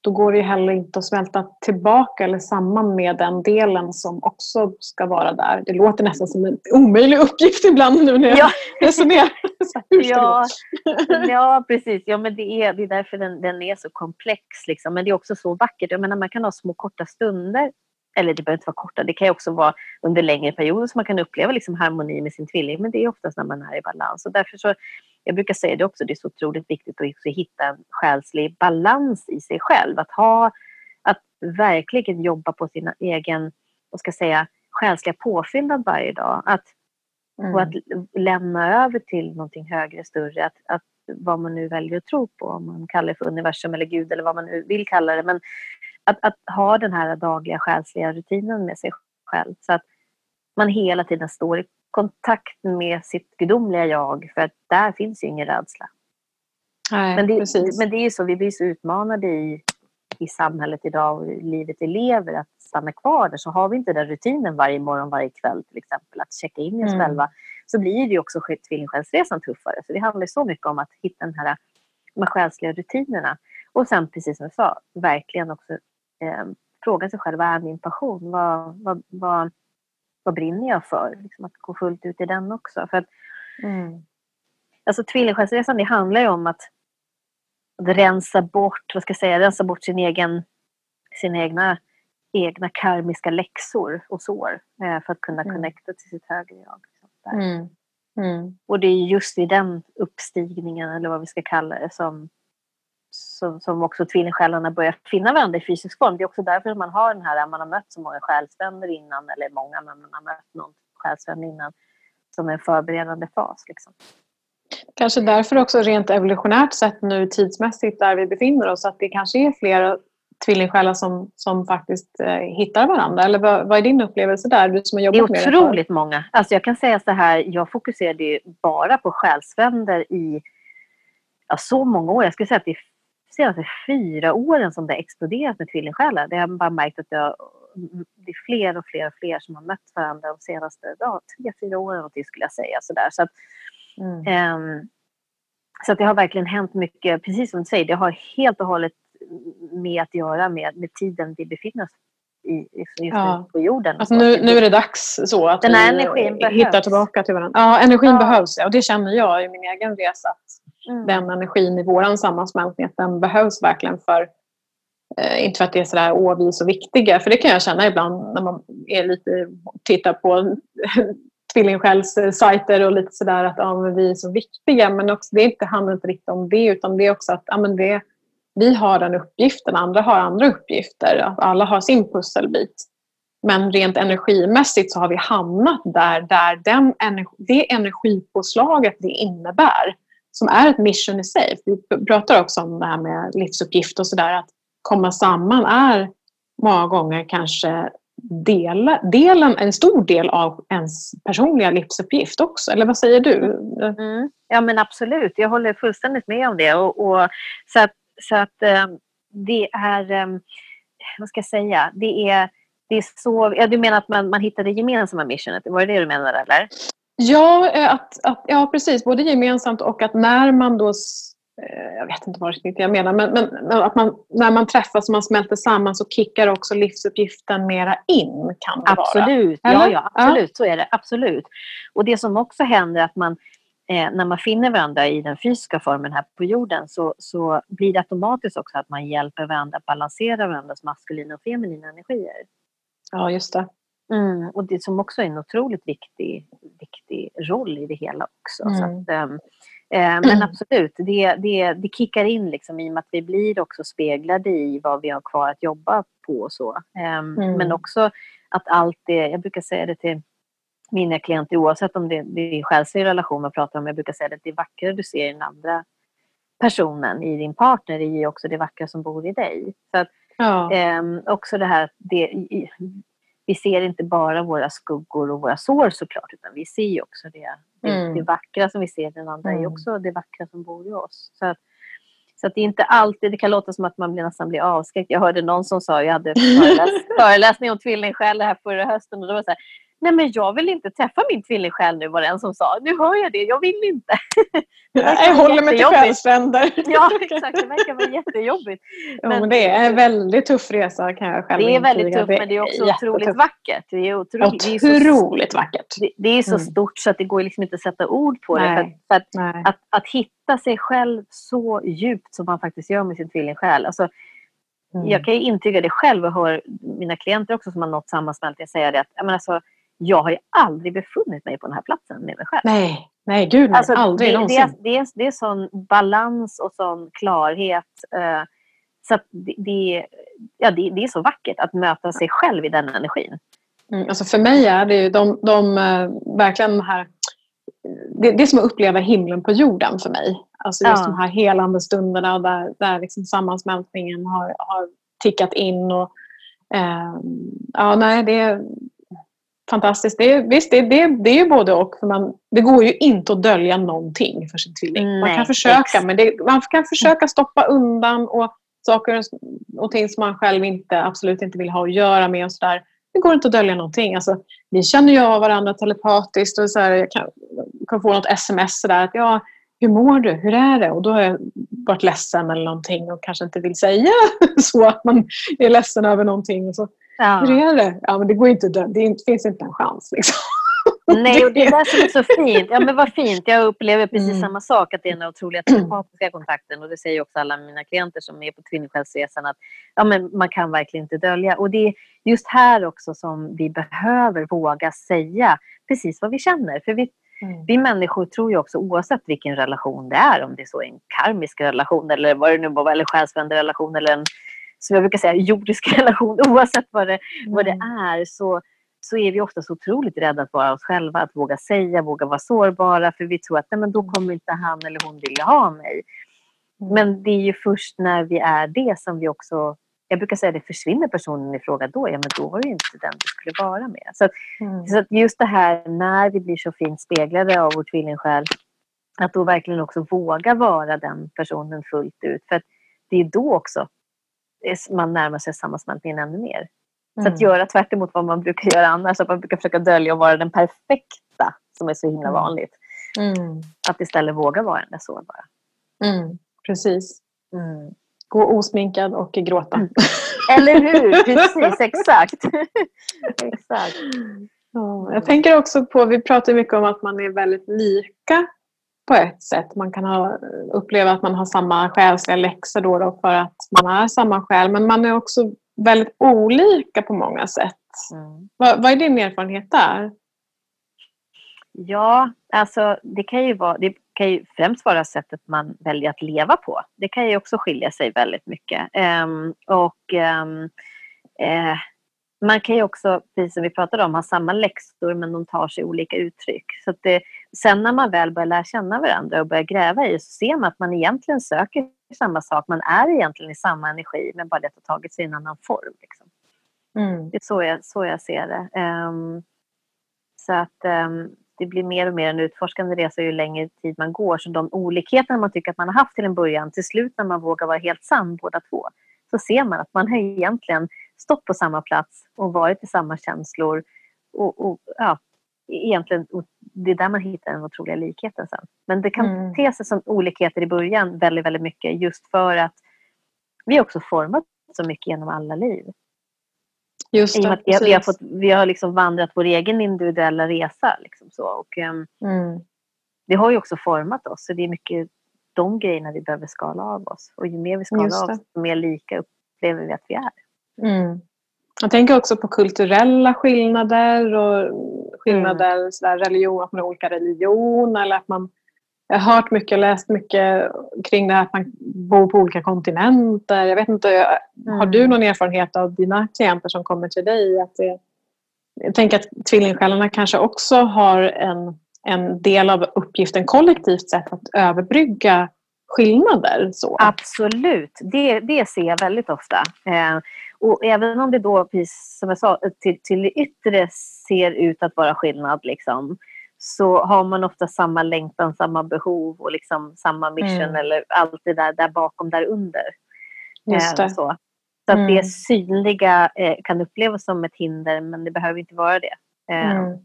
då går det ju heller inte att smälta tillbaka eller samman med den delen som också ska vara där. Det låter nästan som en omöjlig uppgift ibland nu när jag ja. resonerar. [LAUGHS] ja, [LAUGHS] ja, precis. Ja, men det, är, det är därför den, den är så komplex. Liksom. Men det är också så vackert. Jag menar, man kan ha små korta stunder eller det behöver inte vara korta, det kan ju också vara under längre perioder som man kan uppleva liksom harmoni med sin tvilling, men det är oftast när man är i balans. Och därför så jag brukar säga det också, det är så otroligt viktigt att hitta en själslig balans i sig själv. Att ha, att verkligen jobba på sin egen, vad ska jag säga, själsliga påfyllnad varje dag. Att, mm. Och att lämna över till någonting högre, större. Att, att vad man nu väljer att tro på, om man kallar det för universum eller Gud eller vad man nu vill kalla det. Men att, att ha den här dagliga själsliga rutinen med sig själv. Så att man hela tiden står i kontakt med sitt gudomliga jag för att där finns ju ingen rädsla. Nej, men, det, men det är ju så, vi blir så utmanade i, i samhället idag och i livet vi lever att stanna kvar där. Så har vi inte den rutinen varje morgon, varje kväll till exempel, att checka in i oss mm. själva, så blir det ju också tvillingsjälsresan tuffare. Så det handlar så mycket om att hitta den här, de här själsliga rutinerna. Och sen, precis som jag sa, verkligen också eh, fråga sig själv, vad är min passion? Vad, vad, vad, vad brinner jag för? Liksom att gå fullt ut i den också. För att, mm. Alltså tvillingsjälsresan det handlar ju om att, att rensa bort, vad ska jag säga, rensa bort sin egen, sina egna egna karmiska läxor och sår eh, för att kunna Mm. connecta till sitt högre jag. liksom, där. Mm. Och det är just i den uppstigningen, eller vad vi ska kalla det, som, som, som också tvillingsjälarna börjar finna varandra i fysisk form. Det är också därför man har den här, man har mött så många själsvänner innan, eller många, men man har mött någon själsvän innan, som en förberedande fas. Liksom. Kanske därför också rent evolutionärt sett nu tidsmässigt där vi befinner oss att det kanske är flera tvillingsjälar som, som faktiskt eh, hittar varandra. Eller vad, vad är din upplevelse där? Du som har Det är jobbat med det. otroligt många. Alltså jag kan säga så här, jag fokuserade ju bara på själsvänner i ja, så många år. Jag skulle säga att det är senaste fyra åren som det har exploderat med tvillingsjälar. Det har bara märkt att jag, det är fler och fler och fler som har mött varandra de senaste ja, tre, fyra åren skulle jag säga. Så, där. så, att, Mm. ehm, så att det har verkligen hänt mycket, precis som du säger, det har helt och hållet med att göra med, med tiden vi befinner oss i Ja. på jorden. Alltså nu, nu är det dags så att Den vi energin behövs. hittar tillbaka till varandra. Ja, energin Ja. behövs. Ja, och det känner jag i min egen resa. Att Mm. Den energin i vår sammansmältning, att den behövs verkligen för Eh, inte för att det är sådär, åh vi är så viktiga, för det kan jag känna ibland när man är lite, tittar på [LAUGHS] tvillingsjälssajter och lite sådär att ja, men vi är så viktiga. Men också, det inte, handlar inte riktigt om det, utan det är också att ja, men det, vi har den uppgiften, andra har andra uppgifter. Att alla har sin pusselbit. Men rent energimässigt så har vi hamnat där, där den energi, det energipåslaget det innebär, som är ett mission i sig. Vi pratar också om det här med livsuppgift och sådär, att komma samman är många gånger kanske del, delen, en stor del av ens personliga livsuppgift också. Eller vad säger du? Mm. Ja men absolut, jag håller fullständigt med om det. Och, och så att, så att eh, det är, eh, vad ska jag säga, det är, det är så, ja, du menar att man, man hittar det gemensamma missionet, var det det du menade eller? Ja, eh, att, att, ja, precis. Både gemensamt och att när man då eh, jag vet inte vad riktigt jag menar, men, men att man, när man träffas och man smälter samman så kickar också livsuppgiften mera in. Kan det absolut, vara. ja, ja, absolut, så är det. Absolut. Och det som också händer är att man, eh, när man finner varandra i den fysiska formen här på jorden så, så blir det automatiskt också att man hjälper varandra att balansera varandras maskulina och feminina energier. Ja, just det. Mm, och det som också är en otroligt viktig, viktig roll i det hela också. Mm. Så att, ehm, eh, men absolut, det, det, det kickar in liksom i och med att vi blir också speglade i vad vi har kvar att jobba på och så. Ehm, Mm. Men också att allt det, jag brukar säga det till mina klienter oavsett om det, det är själslig relation man pratar om, jag brukar säga det, det vackra du ser i den andra personen, i din partner, är ju också det vackra som bor i dig. Så att, Ja. Ehm, också det här, det, vi ser inte bara våra skuggor och våra sår såklart, utan vi ser ju också det, Mm. det vackra som vi ser den andra, är Mm. också det vackra som bor i oss. Så att, så att det är inte alltid, det kan låta som att man blir, nästan blir avskräckt. Jag hörde någon som sa, jag hade föreläs, [LAUGHS] föreläsning om tvillingsjäl här förra hösten och då var så här, nej men jag vill inte träffa min tvillingsjäl nu var det en som sa. Nu hör jag det, jag vill inte. [LAUGHS] Jag håller mig till själsfränder. [LAUGHS] Ja, exakt. Det verkar vara jättejobbigt. Men- det är en väldigt tuff resa kan jag själv Det är väldigt tufft, men det är också otroligt jättetufft. vackert. Det är otroligt, det är så, Otroligt vackert. det, det är så Mm. stort så att det går liksom inte att sätta ord på det. För, Nej. att, för att, Nej. att, att hitta sig själv så djupt som man faktiskt gör med sin tvillingsjäl. Alltså, Mm. Jag kan ju intyga det själv och hör mina klienter också som har nått sammansmältning säga det att jag, menar, alltså, jag har ju aldrig befunnit mig på den här platsen med mig själv. Nej, nej gud. Alltså, aldrig det, någonsin. är, det, är, det är sån balans och sån klarhet. Eh, så det, det, ja, det, det är så vackert att möta sig själv i den energin. Mm, alltså för mig är det ju de, de, eh, verkligen de här... Det, det är som att uppleva himlen på jorden för mig. Alltså just Ja. de här helande stunderna där, där liksom sammansmältningen har, har tickat in. Och, eh, ja, nej, det fantastiskt. Det är, visst, det, det, det är ju både och. För man, det går ju inte att dölja någonting för sin tvilling. man Nej, kan försöka, exakt. men det, man kan försöka stoppa undan och saker och ting som man själv inte, absolut inte vill ha att göra med. Och så där. Det går inte att dölja någonting. Alltså, vi känner ju av varandra telepatiskt. Och så här, jag kan, kan få något sms sådär att ja, hur mår du? Hur är det? Och då har jag varit ledsen eller någonting och kanske inte vill säga [LAUGHS] så att man är ledsen över någonting. Och så, Ja. hur är det? Ja, men det går inte att det finns inte en chans. Liksom. Nej, [LAUGHS] och det är det som är så [LAUGHS] fint. Ja, men vad fint. Jag upplever precis mm. samma sak, att det är den otroliga telepatiska kontakten. Och det säger också alla mina klienter som är på Kvinnosjälsresan, att ja, men man kan verkligen inte dölja. Och det är just här också som vi behöver våga säga precis vad vi känner. För vi, mm. vi människor tror ju också, oavsett vilken relation det är, om det är så en karmisk relation eller vad det nu var, eller själsvänlig relation eller en, som jag brukar säga, jordisk [LAUGHS] relation, oavsett vad det, mm. vad det mm. är, så så är vi ofta så otroligt rädda att vara oss själva, att våga säga, våga vara sårbara, för vi tror att nej, men då kommer inte han eller hon vilja ha mig. Mm. Men det är ju först när vi är det som vi också jag brukar säga att det försvinner personen i fråga då, ja men då var det inte den du skulle vara med. Så, att, mm. så att just det här när vi blir så fint speglade av vår tvillingsjäl, att då verkligen också våga vara den personen fullt ut. För det är då också man närmar sig sammansmältningen ännu mer. Så att mm. göra tvärt emot vad man brukar göra annars, att man brukar försöka dölja och vara den perfekta, som är så himla mm. vanligt. Mm. Att istället våga vara den där sårbara. Mm. Precis. Mm. Gå osminkad och gråta. Mm. Eller hur? [LAUGHS] Precis, exakt. [LAUGHS] exakt. Ja, jag tänker också på, vi pratar mycket om att man är väldigt lika på ett sätt. Man kan ha, uppleva att man har samma själsliga läxor då, då för att man är samma själ. Men man är också väldigt olika på många sätt. Mm. Vad, vad är din erfarenhet där? Ja, alltså det kan ju vara, det kan ju främst vara sättet man väljer att leva på. Det kan ju också skilja sig väldigt mycket. Um, och um, uh, man kan ju också, precis som vi pratade om, ha samma läxor men de tar sig olika uttryck. Så det, sen när man väl börjar lära känna varandra och börjar gräva i så ser man att man egentligen söker samma sak. Man är egentligen i samma energi men bara det har tagit sig i en annan form. Liksom. Mm. Det är så jag, så jag ser det. Um, så att um, det blir mer och mer en utforskande resa ju längre tid man går. Så de olikheterna man tycker att man har haft till en början, till slut när man vågar vara helt sann båda två, så ser man att man har egentligen stått på samma plats och varit i samma känslor. Och, och ja, egentligen, det är där man hittar den otroliga likheten sen. Men det kan mm. te sig som olikheter i början väldigt, väldigt mycket just för att vi också format så mycket genom alla liv. Just det, vi, har, vi, har fått, vi har liksom vandrat vår egen individuella resa. Liksom så. Och, um, mm. Det har ju också format oss, så det är mycket de grejerna vi behöver skala av oss. Och ju mer vi skalar av oss, desto mer lika upplever vi att vi är. Mm. Jag tänker också på kulturella skillnader och skillnader, mm. sådär, religion, att man har olika religion eller att man jag har hört mycket, läst mycket kring det här att man bor på olika kontinenter. Jag vet inte, mm. Har du mm. någon erfarenhet av dina klienter som kommer till dig? Att det, jag tänker att tvillingsjälarna kanske också har en, en del av uppgiften kollektivt sett att överbrygga skillnader. Så. Absolut, det, det ser jag väldigt ofta. Eh, och även om det då, precis som jag sa, till, till det yttre ser ut att vara skillnad, liksom, så har man ofta samma längtan, samma behov och liksom samma mission mm. eller allt det där, där bakom, där under. Just eh, det. så så mm. att det mm. synliga eh, kan upplevas som ett hinder, men det behöver inte vara det. Eh, mm.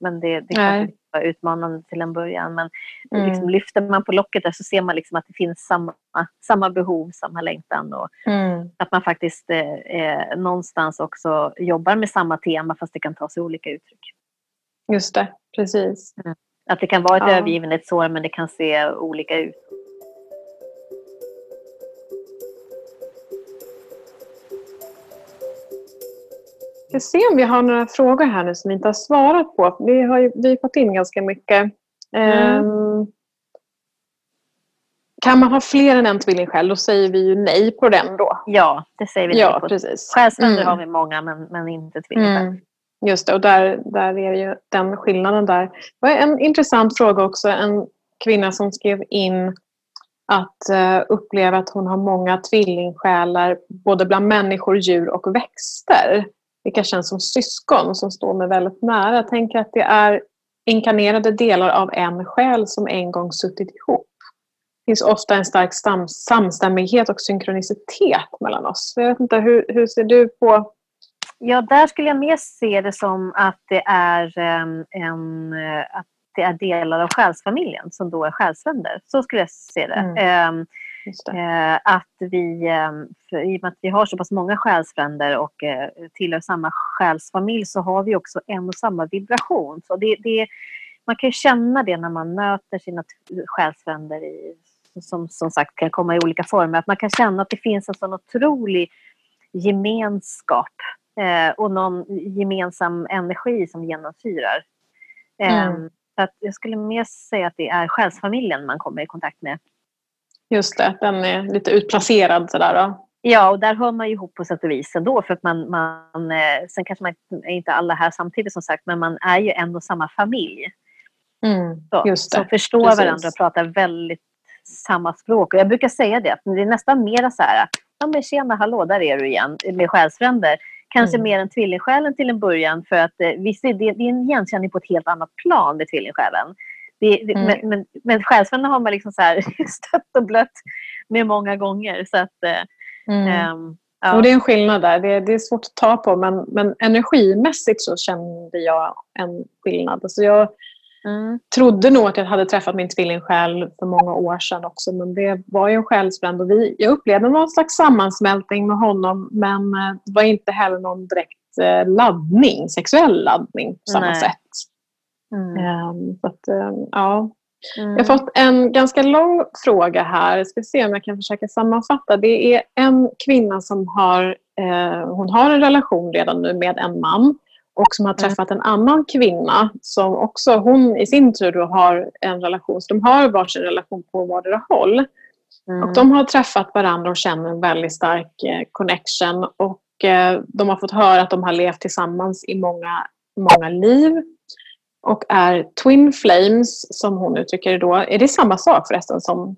Men det, det kan vara utmanande till en början. Men mm. liksom, lyfter man på locket där så ser man liksom att det finns samma, samma behov, samma längtan. Och mm. Att man faktiskt eh, eh, någonstans också jobbar med samma tema fast det kan ta sig olika uttryck. Just det, precis. Mm. Att det kan vara ett ja. övergivenhetsår men det kan se olika ut. Ska se om vi har några frågor här nu som vi inte har svarat på. Vi har ju, vi har fått in ganska mycket. Mm. Um, kan man ha fler än en tvillingsjäl? Då säger vi ju nej på den då. Ja, det säger vi ja, nej på. Precis. Själsfränder mm. har vi många men, men inte tvillingsjäl. Mm. Just det, och där, där är ju den skillnaden där. Det var en intressant fråga också. En kvinna som skrev in att uh, uppleva att hon har många tvillingsjälar både bland människor, djur och växter vilka känns som syskon som står mig väldigt nära. Jag tänker att det är inkarnerade delar av en själ som en gång suttit ihop. Det finns ofta en stark sam samstämmighet och synkronicitet mellan oss. Jag vet inte, hur, hur ser du på Ja, där skulle jag mer se det som att det är um, en, att det är delar av själsfamiljen som då är själsfränder. Så skulle jag se det. Mm. Um, Eh, att vi, eh, för, i och med att vi har så pass många själsfränder och eh, tillhör samma själsfamilj så har vi också en och samma vibration. Så det, det, man kan känna det när man möter sina själsfränder i, som som sagt kan komma i olika former. Att man kan känna att det finns en sån otrolig gemenskap eh, och någon gemensam energi som genomsyrar. Mm. Um, så att jag skulle mer säga att det är själsfamiljen man kommer i kontakt med. Just det, den är lite utplacerad sådär då. Ja, och där hör man ju ihop på sätt och vis ändå. För att man, man, eh, sen kanske man är inte alla här samtidigt som sagt, men man är ju ändå samma familj. Mm, så, just det. Som förstår Precis. varandra och pratar väldigt samma språk. Och jag brukar säga det, att det är nästan mera så här, ja men tjena, hallå, där är du igen, med själsfränder. Kanske mm. mer än tvillingsjälen till en början för att eh, visst, det, det är en igenkänning på ett helt annat plan med tvillingsjälen. Det, mm. Men, men, men själsfränderna har man liksom så här [LAUGHS] stött och blött med många gånger. Så att, eh, mm. um, ja. Och det är en skillnad där. Det, det, är svårt att ta på men, men energimässigt så kände jag en skillnad. Alltså jag mm. trodde nog att jag hade träffat min tvillingsjäl för många år sedan också men det var ju en själsfrände och vi, jag upplevde någon slags sammansmältning med honom men eh, det var inte heller någon direkt eh, laddning, sexuell laddning på samma Nej. sätt. Mm. Um, att, um, ja. Mm. Jag har fått en ganska lång fråga här. Jag ska se om jag kan försöka sammanfatta. Det är en kvinna som har, eh, hon har en relation redan nu med en man och som har mm. träffat en annan kvinna som också hon i sin tur har en relation. Så de har varsin relation på vardera håll. Mm. Och de har träffat varandra och känner en väldigt stark eh, connection. Och eh, de har fått höra att de har levt tillsammans i många, många liv och är Twin Flames, som hon uttrycker det då. Är det samma sak förresten som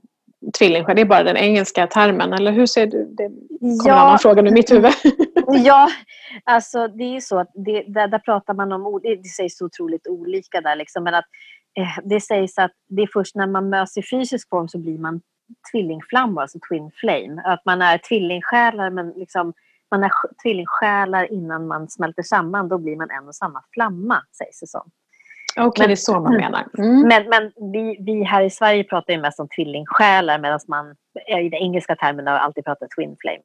tvillingsjäl? Det är bara den engelska termen, eller hur ser du? Det kommer ja. en annan fråga nu i mitt huvud. [LAUGHS] ja, alltså det är ju så att det, där, där, pratar man om, det sägs så otroligt olika där liksom, men att eh, det sägs att det är först när man möts i fysisk form så blir man tvillingflammor, alltså twin flame. Att man är tvillingsjälar men liksom man är tvillingsjälar innan man smälter samman, då blir man en och samma flamma, sägs det som. Okej, okay, det är så man menar. Mm. Men, men vi, vi här i Sverige pratar ju mest om tvillingsjälar medan man i den engelska termen har alltid pratat twin flame.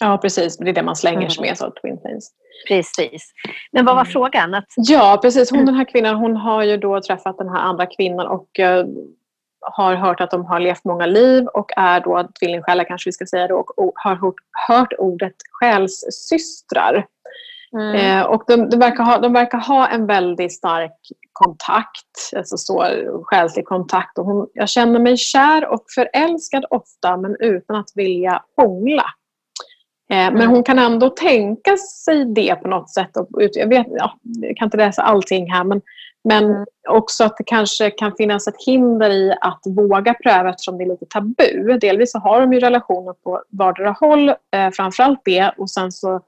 Ja, precis. Det är det man slänger sig med, så twin flames. Precis. Men vad var mm. frågan? Att... Ja, precis. Hon, den här kvinnan hon har ju då träffat den här andra kvinnan och uh, har hört att de har levt många liv och är då tvillingsjälar kanske vi ska säga då, och, och har hört, hört ordet själssystrar. Mm. Eh, och de, de, verkar ha, de verkar ha en väldigt stark kontakt, alltså så själslig kontakt. Och hon, jag känner mig kär och förälskad ofta men utan att vilja hångla. Eh, mm. Men hon kan ändå tänka sig det på något sätt. Och, jag, vet, ja, jag kan inte läsa allting här men, men mm. också att det kanske kan finnas ett hinder i att våga pröva eftersom det är lite tabu. Delvis så har de ju relationer på vardera håll, eh, framförallt det. Och sen så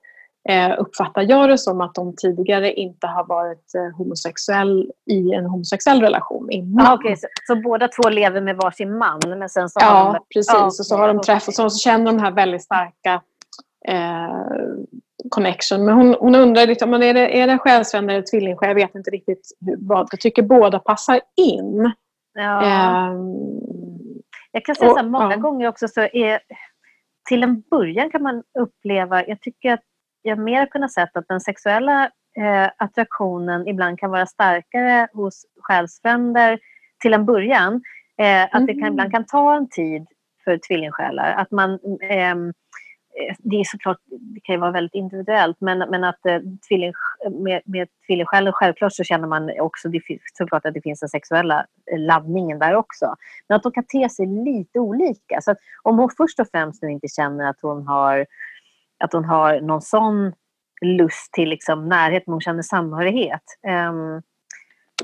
uppfattar jag det som att de tidigare inte har varit eh, homosexuell i en homosexuell relation innan. Ah, okay. så, så, båda två lever med varsin man? Men sen så ja, de... precis. Ah, och så har de träffats och så, känner de här väldigt starka eh, connection. Men hon, hon undrar liksom, är det, är det själsfrände eller tvillingsjäl? Jag vet inte riktigt vad. Jag tycker båda passar in. Ja. Eh, jag kan säga och, så här, många ja. gånger också så är till en början kan man uppleva, jag tycker att jag mer kunnat se att den sexuella eh, attraktionen ibland kan vara starkare hos själsfränder till en början. Eh, att det kan, mm. ibland kan ta en tid för tvillingsjälar. Att man, ehm, eh, det är såklart, det kan ju vara väldigt individuellt, men, men att eh, tvilling, med, med tvillingsjälen självklart så känner man också det, såklart att det finns den sexuella eh, laddningen där också. Men att de kan te sig lite olika. Så att om hon först och främst nu inte känner att hon har att hon har någon sån lust till liksom närhet, men hon känner samhörighet. Um,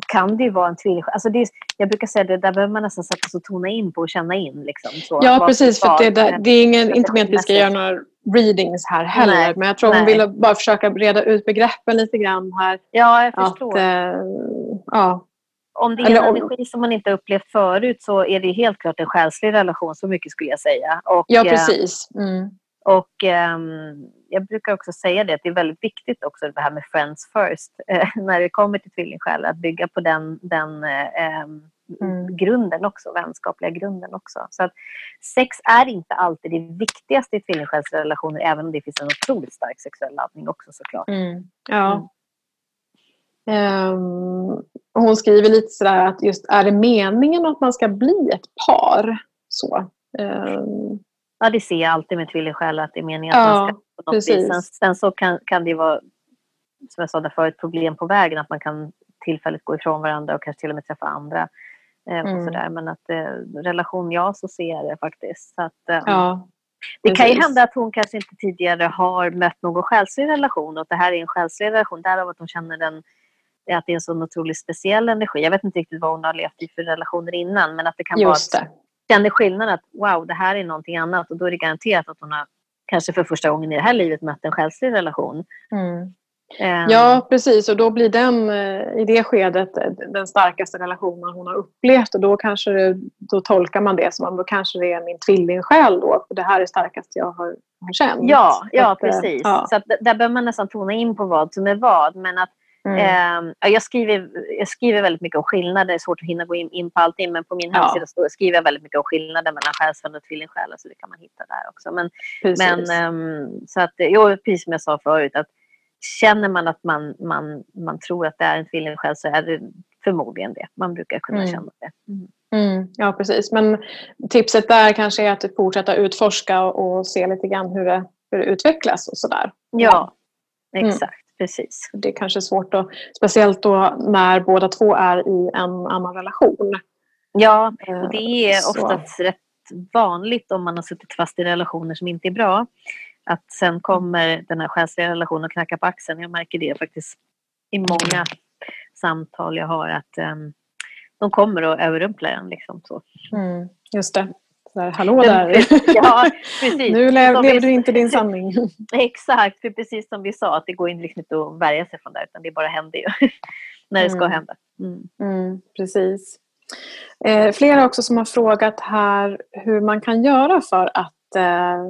kan det ju vara en tvilling... Alltså det är, jag brukar säga det där behöver man nästan sätta sig och tona in på och känna in. Liksom, så, ja, precis. För det, det, det, är ingen, inte med att vi ska göra några readings här heller. Nej, men jag tror nej. hon ville bara försöka reda ut begreppen lite grann här. Ja, jag förstår. Att, äh, ja. Om det är en Eller, energi som man inte upplevt förut så är det helt klart en själslig relation. Så mycket skulle jag säga. Och, ja, precis. Mm. Och eh, jag brukar också säga det att det är väldigt viktigt också det här med friends first eh, [LAUGHS] när det kommer till tvillingsjälar. Att bygga på den, den eh, ehm, mm. grunden också, vänskapliga grunden också. Så att sex är inte alltid det viktigaste i tvillingsjälsrelationer, även om det finns en otroligt stark sexuell laddning också såklart. Mm. Ja. Um, hon skriver lite sådär att just är det meningen att man ska bli ett par? Så. Um. Ja, det ser jag alltid med tvillingsjälar att det är meningen att ja, man ska på något precis. vis. Sen, sen, så kan, kan det vara, som jag sa där förut, problem på vägen att man kan tillfälligt gå ifrån varandra och kanske till och med träffa andra. Eh, och mm. sådär. Men att eh, relation, ja så ser jag det faktiskt. Så att, eh, ja, det kan ju hända att hon kanske inte tidigare har mött någon själslig relation och att det här är en själslig relation. Därav att hon känner den, att det är en sån otroligt speciell energi. Jag vet inte riktigt vad hon har levt i för relationer innan men att det kan Just vara att känner skillnad att wow, det här är någonting annat och då är det garanterat att hon har kanske för första gången i det här livet mött en själslig relation. Mm. Ehm. Ja, precis. Och då blir den eh, i det skedet eh, den starkaste relationen hon har upplevt. Och då, kanske då tolkar man det som att då kanske det är min tvillingsjäl då. För det här är det starkaste jag har, har känt. Ja, ja att, eh, precis. Ja. Så att, där behöver man nästan tona in på vad som är vad. Men att, mm. eh, jag, skriver, jag skriver väldigt mycket om skillnader. Det är svårt att hinna gå in, in på allting. Men på min ja. hemsida så skriver jag väldigt mycket om skillnader mellan själsfrände och tvillingsjälar. Så det kan man hitta där också. Men, men eh, så att, jo, precis som jag sa förut. att känner man att man, man, man tror att det är en tvillingsjäl så är det förmodligen det. Man brukar kunna mm. känna det. Mm. Mm, ja, precis. Men tipset där kanske är att fortsätta utforska och se lite grann hur det, hur det utvecklas och sådär. Ja, mm. exakt. Precis. Det är kanske svårt, att, speciellt då när båda två är i en annan relation. Ja, och det är oftast så. rätt vanligt om man har suttit fast i relationer som inte är bra att sen kommer den här själsliga relationen och knackar på axeln. Jag märker det faktiskt i många samtal jag har att um, de kommer och överrumplar en. Liksom, så. Mm, just det. Där, Hallå där! ja, precis. [LAUGHS] nu lever du inte din sanning. [LAUGHS] Exakt, för precis som vi sa att det går liksom inte att värja sig från det utan det bara händer ju [LAUGHS] när det ska mm. hända. Mm. Mm, precis. Eh, flera också som har frågat här hur man kan göra för att eh,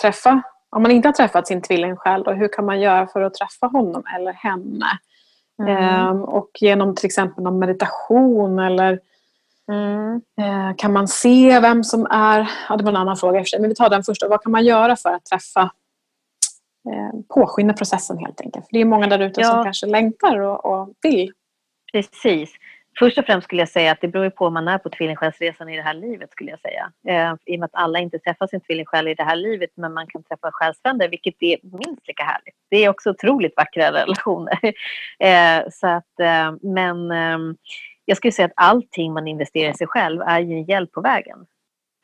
träffa, om man inte har träffat sin tvillingsjäl, då, hur kan man göra för att träffa honom eller henne? Mm. Ehm, och genom till exempel någon meditation eller mm. eh, kan man se vem som är, ja det var en annan fråga i och för sig, men vi tar den första. Vad kan man göra för att träffa eh, påskynda processen helt enkelt? För det är många där ute ja. som kanske längtar och, och vill. Precis. Först och främst skulle jag säga att det beror på om man är på tvillingsjälsresan i det här livet skulle jag säga. Eh, I och med att alla inte träffar sin tvillingsjäl i det här livet men man kan träffa själsfränder vilket är minst lika härligt. Det är också otroligt vackra relationer. [LAUGHS] Eh, så att, eh, men eh, jag skulle säga att allting man investerar i sig själv är ju en hjälp på vägen.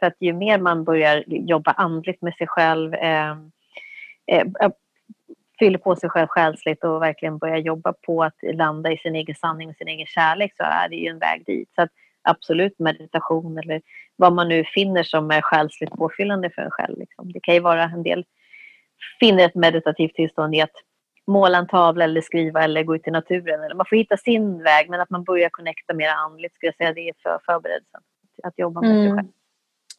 För att ju mer man börjar jobba andligt med sig själv ehm, eh, eh, fyller på sig själv själsligt och verkligen börjar jobba på att landa i sin egen sanning och sin egen kärlek så är det ju en väg dit. Så att absolut meditation eller vad man nu finner som är själsligt påfyllande för en själv. Liksom. Det kan ju vara en del finner ett meditativt tillstånd i att måla en tavla eller skriva eller gå ut i naturen. Eller man får hitta sin väg men att man börjar connecta mer andligt skulle jag säga det är för förberedelsen. Att jobba med mm. sig själv.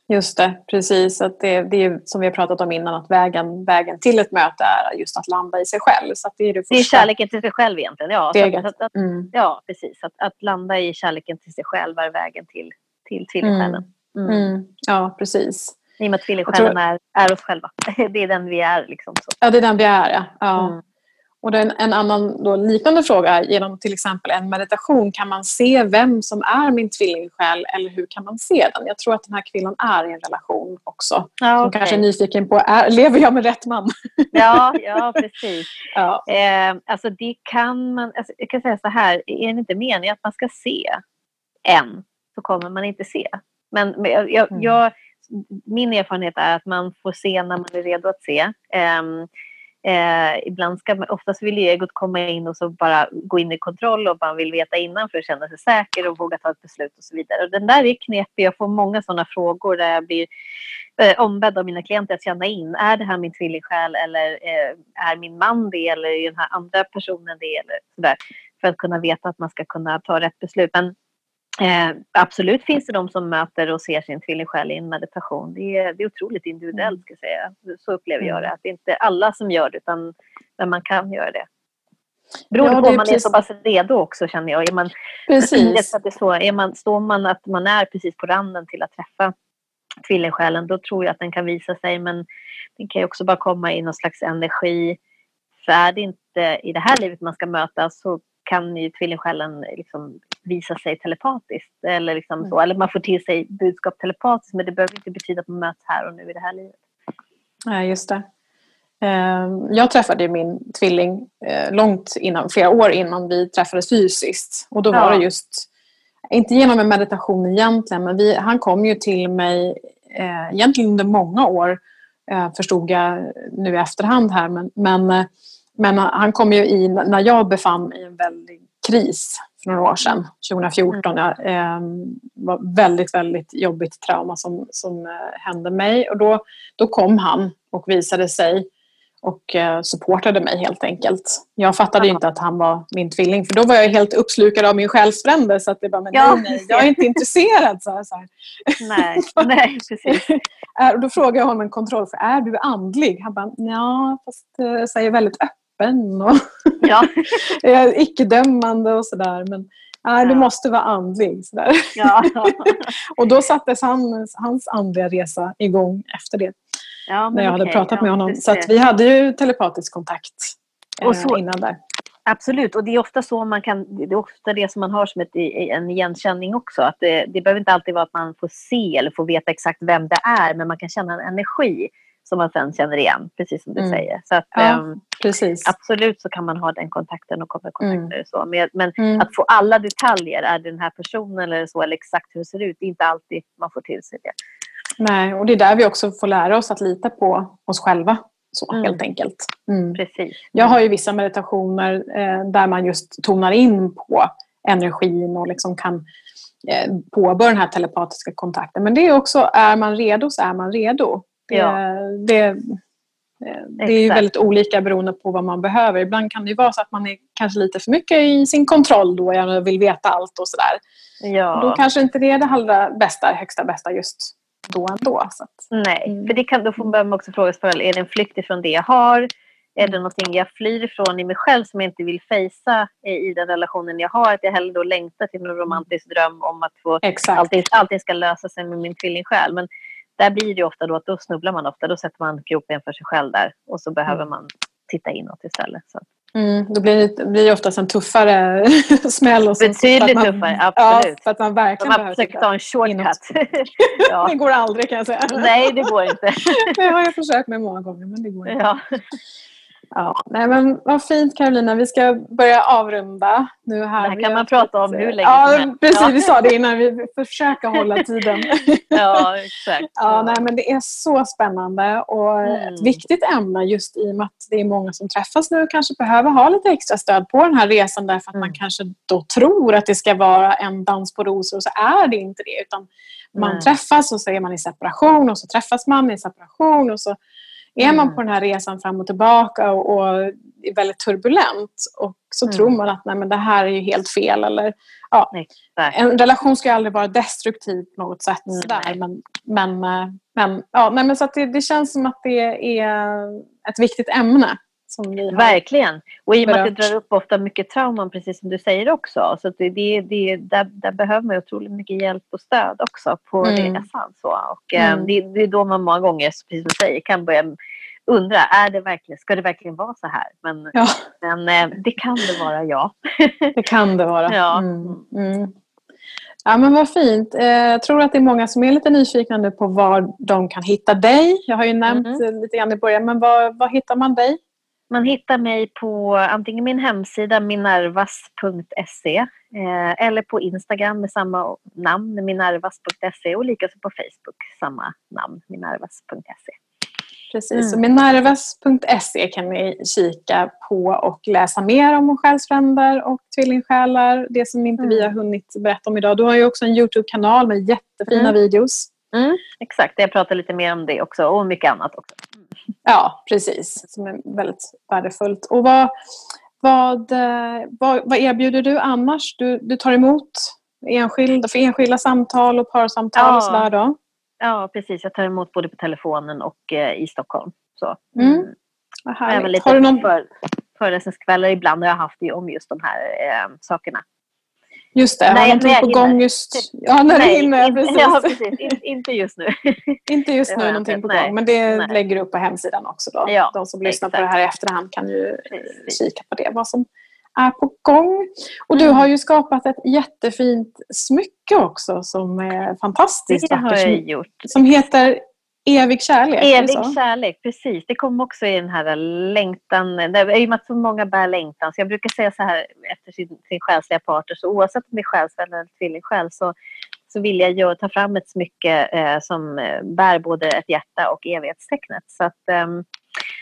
Just det, precis. Att det, det är som vi har pratat om innan, att vägen, vägen till ett möte är just att landa i sig själv. Så det, är det, det är kärleken till sig själv egentligen. Ja, att, att, mm. ja precis. Att, att landa i kärleken till sig själv är vägen till, till tvillingsjälen. Mm. Mm. mm. Ja, precis. I och med att tvillingsjälen är, är oss själva. [LAUGHS] det är den vi är. Liksom, så. Ja, det är den vi är. Ja. ja. Och en, en annan då, liknande fråga är, genom till exempel en meditation, kan man se vem som är min tvillingsjäl eller hur kan man se den? Jag tror att den här kvinnan är i en relation också. Ja, Som kanske är nyfiken på, är, lever jag med rätt man? [LAUGHS] Ja, ja precis. [LAUGHS] ja. Eh, alltså det kan man, alltså jag kan säga så här, är det inte meningen att man ska se en så kommer man inte se. Men, men jag, mm. jag, min erfarenhet är att man får se när man är redo att se. Eh, Eh, ibland ska oftast vill egot komma in och så bara gå in i kontroll och man vill veta innan för att känna sig säker och våga ta ett beslut och så vidare. Och den där är knepig. Jag får många sådana frågor där jag blir eh, ombedd av mina klienter att känna in. Är det här min tvillingsjäl eller eh, är min man det eller är den här andra personen det eller sådär. För att kunna veta att man ska kunna ta rätt beslut. Men Eh, absolut finns det de som möter och ser sin tvillingsjäl i en meditation. Det är, det är otroligt individuellt, mm. ska säga. Så upplever jag det. Mm. Att det är inte alla som gör det, utan men man kan göra det. Beroende Ja, på det om är man är precis- så pass redo också känner jag. Är man, Precis. att det är så, är man, står man att man är precis på randen till att träffa tvillingsjälen då tror jag att den kan visa sig men den kan ju också bara komma i någon slags energi. För är det inte i det här livet man ska mötas så kan ju tvillingsjälen liksom visa sig telepatiskt. Eller, liksom så. eller man får till sig budskap telepatiskt men det behöver inte betyda att man möts här och nu i det här livet. Nej, just det. Eh, Jag träffade min tvilling eh, långt innan, flera år innan vi träffades fysiskt. Och då var Ja. det just, inte genom en meditation egentligen, men vi, han kom ju till mig eh, egentligen under många år, eh, förstod jag nu i efterhand här. Men, men, men han kom ju i, när jag befann mig i en väldig kris för några år sedan, 2014. Jag, eh, var väldigt, väldigt jobbigt trauma som, som eh, hände mig. Och då, då kom han och visade sig och eh, supportade mig helt enkelt. Jag fattade inte att han var min tvilling för då var jag helt uppslukad av min själsfrände så att det bara, men Ja, nej, nej, jag är inte intresserad. Så här, så här. [LAUGHS] Nej, nej precis. [LAUGHS] Är, och då frågade jag honom en kontroll, för är du andlig? Han bara, ja, fast eh, så är jag väldigt öppen och Ja, [LAUGHS] icke-dömande och sådär. Men nej, du Ja. måste vara andlig. Så där. ja. [LAUGHS] Och då sattes han, hans andliga resa igång efter det. ja när jag hade okej. pratat med honom. Så vi hade ju telepatisk kontakt eh, så- innan där. Absolut, och det är ofta så man kan, det är ofta det som man har som ett, en igenkänning också. Att det, det behöver inte alltid vara att man får se eller får veta exakt vem det är, men man kan känna en energi som man sen känner igen, precis som du Mm. säger. Så att, Ja. ehm, Precis. absolut så kan man ha den kontakten och komma i kontakt Mm. med det så. Men, men Mm. att få alla detaljer, är det den här personen eller så, eller exakt hur det ser ut, det är inte alltid man får till sig det. Nej, och det är där vi också får lära oss att lita på oss själva. Så, Mm. helt enkelt. Mm. Precis. Jag har ju vissa meditationer eh, där man just tonar in på energin och liksom kan eh, påbörja den här telepatiska kontakten. Men det är också, är man redo så är man redo. Det, Ja. det, det är ju väldigt olika beroende på vad man behöver. Ibland kan det vara så att man är kanske lite för mycket i sin kontroll då, jag vill veta allt och sådär. Ja. Då kanske inte det är det allra bästa, högsta bästa just då ändå. Så att, Nej, Mm. för det kan, då får man också fråga sig är det en flykt ifrån det jag har? Är det någonting jag flyr ifrån i mig själv som jag inte vill fejsa i, i den relationen jag har? Att jag hellre då längtar till en romantisk dröm om att få exakt. allting, allting ska lösa sig med min tvillingsjäl. Men där blir det ofta då att då snubblar man ofta. Då sätter man kroppen för sig själv där och så behöver Mm. man titta inåt istället. Så. Mm, då blir det, blir det oftast en tuffare [LAUGHS] smäll. Och Betydligt man- tuffare, absolut. Ja, för att man verkligen har behöver försökt ta en shortcut. [LAUGHS] ja. Det går aldrig kan jag säga. Nej, det går inte. [LAUGHS] Det har jag försökt med många gånger men det går inte. ja. Ja. Nej, men vad fint Carolina, vi ska börja avrunda. Nu här. Det här kan man prata om hur länge Ja, precis. Ja. Vi sa det innan. Vi får försöka hålla tiden. [LAUGHS] ja, exakt. Ja, nej, men det är så spännande och Mm. ett viktigt ämne just i och med att det är många som träffas nu och kanske behöver ha lite extra stöd på den här resan därför att man Mm. kanske då tror att det ska vara en dans på rosor och så är det inte det utan man Nej. träffas och så är man i separation och så träffas man i separation och så är man Mm. på den här resan fram och tillbaka och, och är väldigt turbulent och så Mm. tror man att nej, men det här är ju helt fel eller Exakt. en relation ska ju aldrig vara destruktiv på något sätt. Nej. Sådär. Men, men, eh, men, ja, nej, men så det, det känns som att det är ett viktigt ämne. Som vi har. Verkligen. Och i och med att det drar upp ofta mycket trauman, precis som du säger också. Så det, det, det, där, där behöver man otroligt mycket hjälp och stöd också på Mm. resan. Så. Och, eh, Mm. det, det är då man många gånger, precis som du säger, kan börja undra, är det verkligen, ska det verkligen vara så här? Men, Ja, men eh, det kan det vara, ja. det kan det vara. [LAUGHS] Ja. Mm. Mm. Ja, men vad fint. Eh, Jag tror att det är många som är lite nyfikna nu på var de kan hitta dig. Jag har ju nämnt eh, lite grann i början, men var, var hittar man dig? Man hittar mig på antingen min hemsida minervas.se eh, eller på Instagram med samma namn, minervas.se och likaså på Facebook, samma namn, minervas.se. Precis. Mm. Mm. Minervas.se kan ni kika på och läsa mer om själsfränder och tvillingsjälar. Det som inte vi har Mm. hunnit berätta om idag. Du har ju också en Youtube-kanal med jättefina Mm. videos. Exakt, jag pratar lite mer om det också och mycket annat också. Ja, precis. Som är väldigt värdefullt. Och vad, vad, eh, vad, vad erbjuder du annars? Du, du tar emot enskilda, för enskilda samtal och parsamtal Ja. och sådär då? Ja, precis. Jag tar emot både på telefonen och eh, i Stockholm. Så. Mm. Vad Även lite Har du någon... för, föreläsningskvällar. Ibland har jag haft det om just de här eh, sakerna. Just det, har någonting på gång just... Ja, när nej, du hinner. [LAUGHS] Precis. Ja, precis. In, inte just nu. [LAUGHS] inte just nu någonting på nej, gång, men det nej. lägger du upp på hemsidan också. Då. Ja, de som lyssnar exakt. på det här i efterhand kan ju precis. kika på det, vad som är på gång. Och du mm. har ju skapat ett jättefint smycke också som är fantastiskt Det har jag gjort. Som heter Evig kärlek. Evig kärlek, precis. Det kom också i den här längtan. I och med att så många bär längtan. Så jag brukar säga så här efter sin, sin själsliga partner. Så oavsett om det är själsvän eller tvillingsjäl så, så vill jag ju ta fram ett smycke eh, som bär både ett hjärta och evighetstecknet. Så att, eh,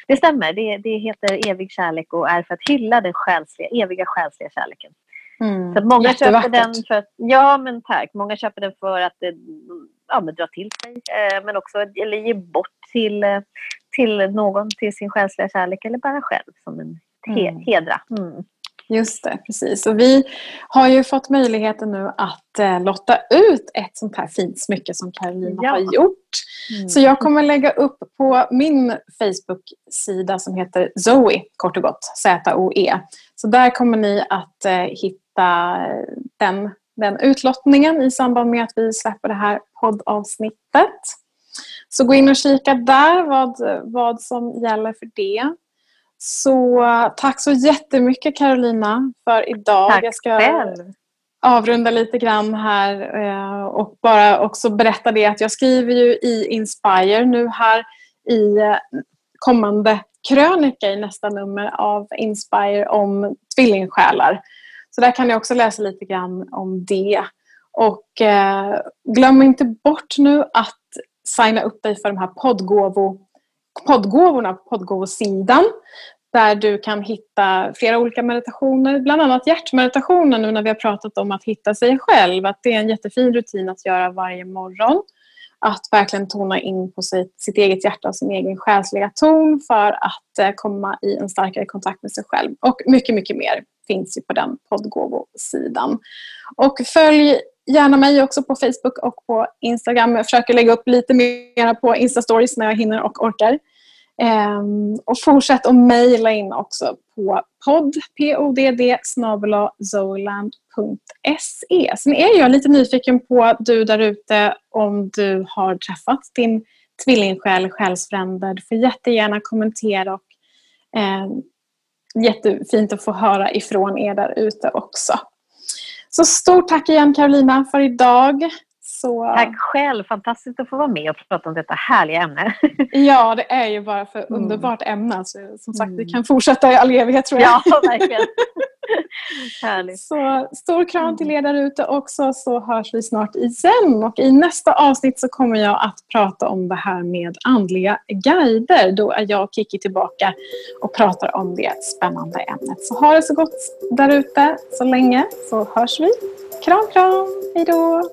det stämmer. Det, det heter evig kärlek och är för att hylla den själsliga, eviga själsliga kärleken. Mm. Så många köper den för att, ja men tack, många köper den för att ja, men dra till sig eh, men också eller ge bort till, eh, till någon, till sin själsliga kärlek eller bara själv som en he, mm. hedra. Mm. Just det, precis. Och vi har ju fått möjligheten nu att eh, lotta ut ett sånt här fint smycke som Karolina ja. har gjort. Mm. Så jag kommer lägga upp på min Facebook-sida som heter Zoe, kort och gott, Z-O-E. Så där kommer ni att eh, hitta den, den utlottningen i samband med att vi släpper det här poddavsnittet. Så gå in och kika där vad, vad som gäller för det. Så tack så jättemycket Carolina för idag. Tack Jag ska själv. avrunda lite grann här eh, och bara också berätta det att jag skriver ju i Inspire nu här i eh, kommande krönika i nästa nummer av Inspire om tvillingsjälar. Så där kan ni också läsa lite grann om det. Och eh, glöm inte bort nu att signa upp dig för de här poddgåvo, poddgåvorna på poddgåvosidan. Där du kan hitta flera olika meditationer, bland annat hjärtmeditationen nu när vi har pratat om att hitta sig själv. Att det är en jättefin rutin att göra varje morgon. Att verkligen tona in på sitt, sitt eget hjärta och sin egen själsliga ton för att eh, komma i en starkare kontakt med sig själv. Och mycket, mycket mer finns ju på den poddgåvosidan. Och följ gärna mig också på Facebook och på Instagram. Jag försöker lägga upp lite mer på Insta-stories när jag hinner och orkar. Um, och fortsätt att mejla in också på podd, podd zoland.se. Sen är jag lite nyfiken på du där ute om du har träffat din tvillingsjäl, själsfrände. Du får jättegärna kommentera och um, jättefint att få höra ifrån er där ute också. Så stort tack igen Carolina för idag. Så... Tack själv! Fantastiskt att få vara med och prata om detta härliga ämne. [LAUGHS] ja, det är ju bara för mm. underbart ämne. Så, som sagt, mm. vi kan fortsätta i all evighet tror jag. Ja, verkligen. [LAUGHS] Härligt. Så stor kram till er där ute också så hörs vi snart igen. Och i nästa avsnitt så kommer jag att prata om det här med andliga guider. Då är jag och Kiki tillbaka och pratar om det spännande ämnet. Så ha det så gott där ute så länge så hörs vi. Kram, kram! Hej då!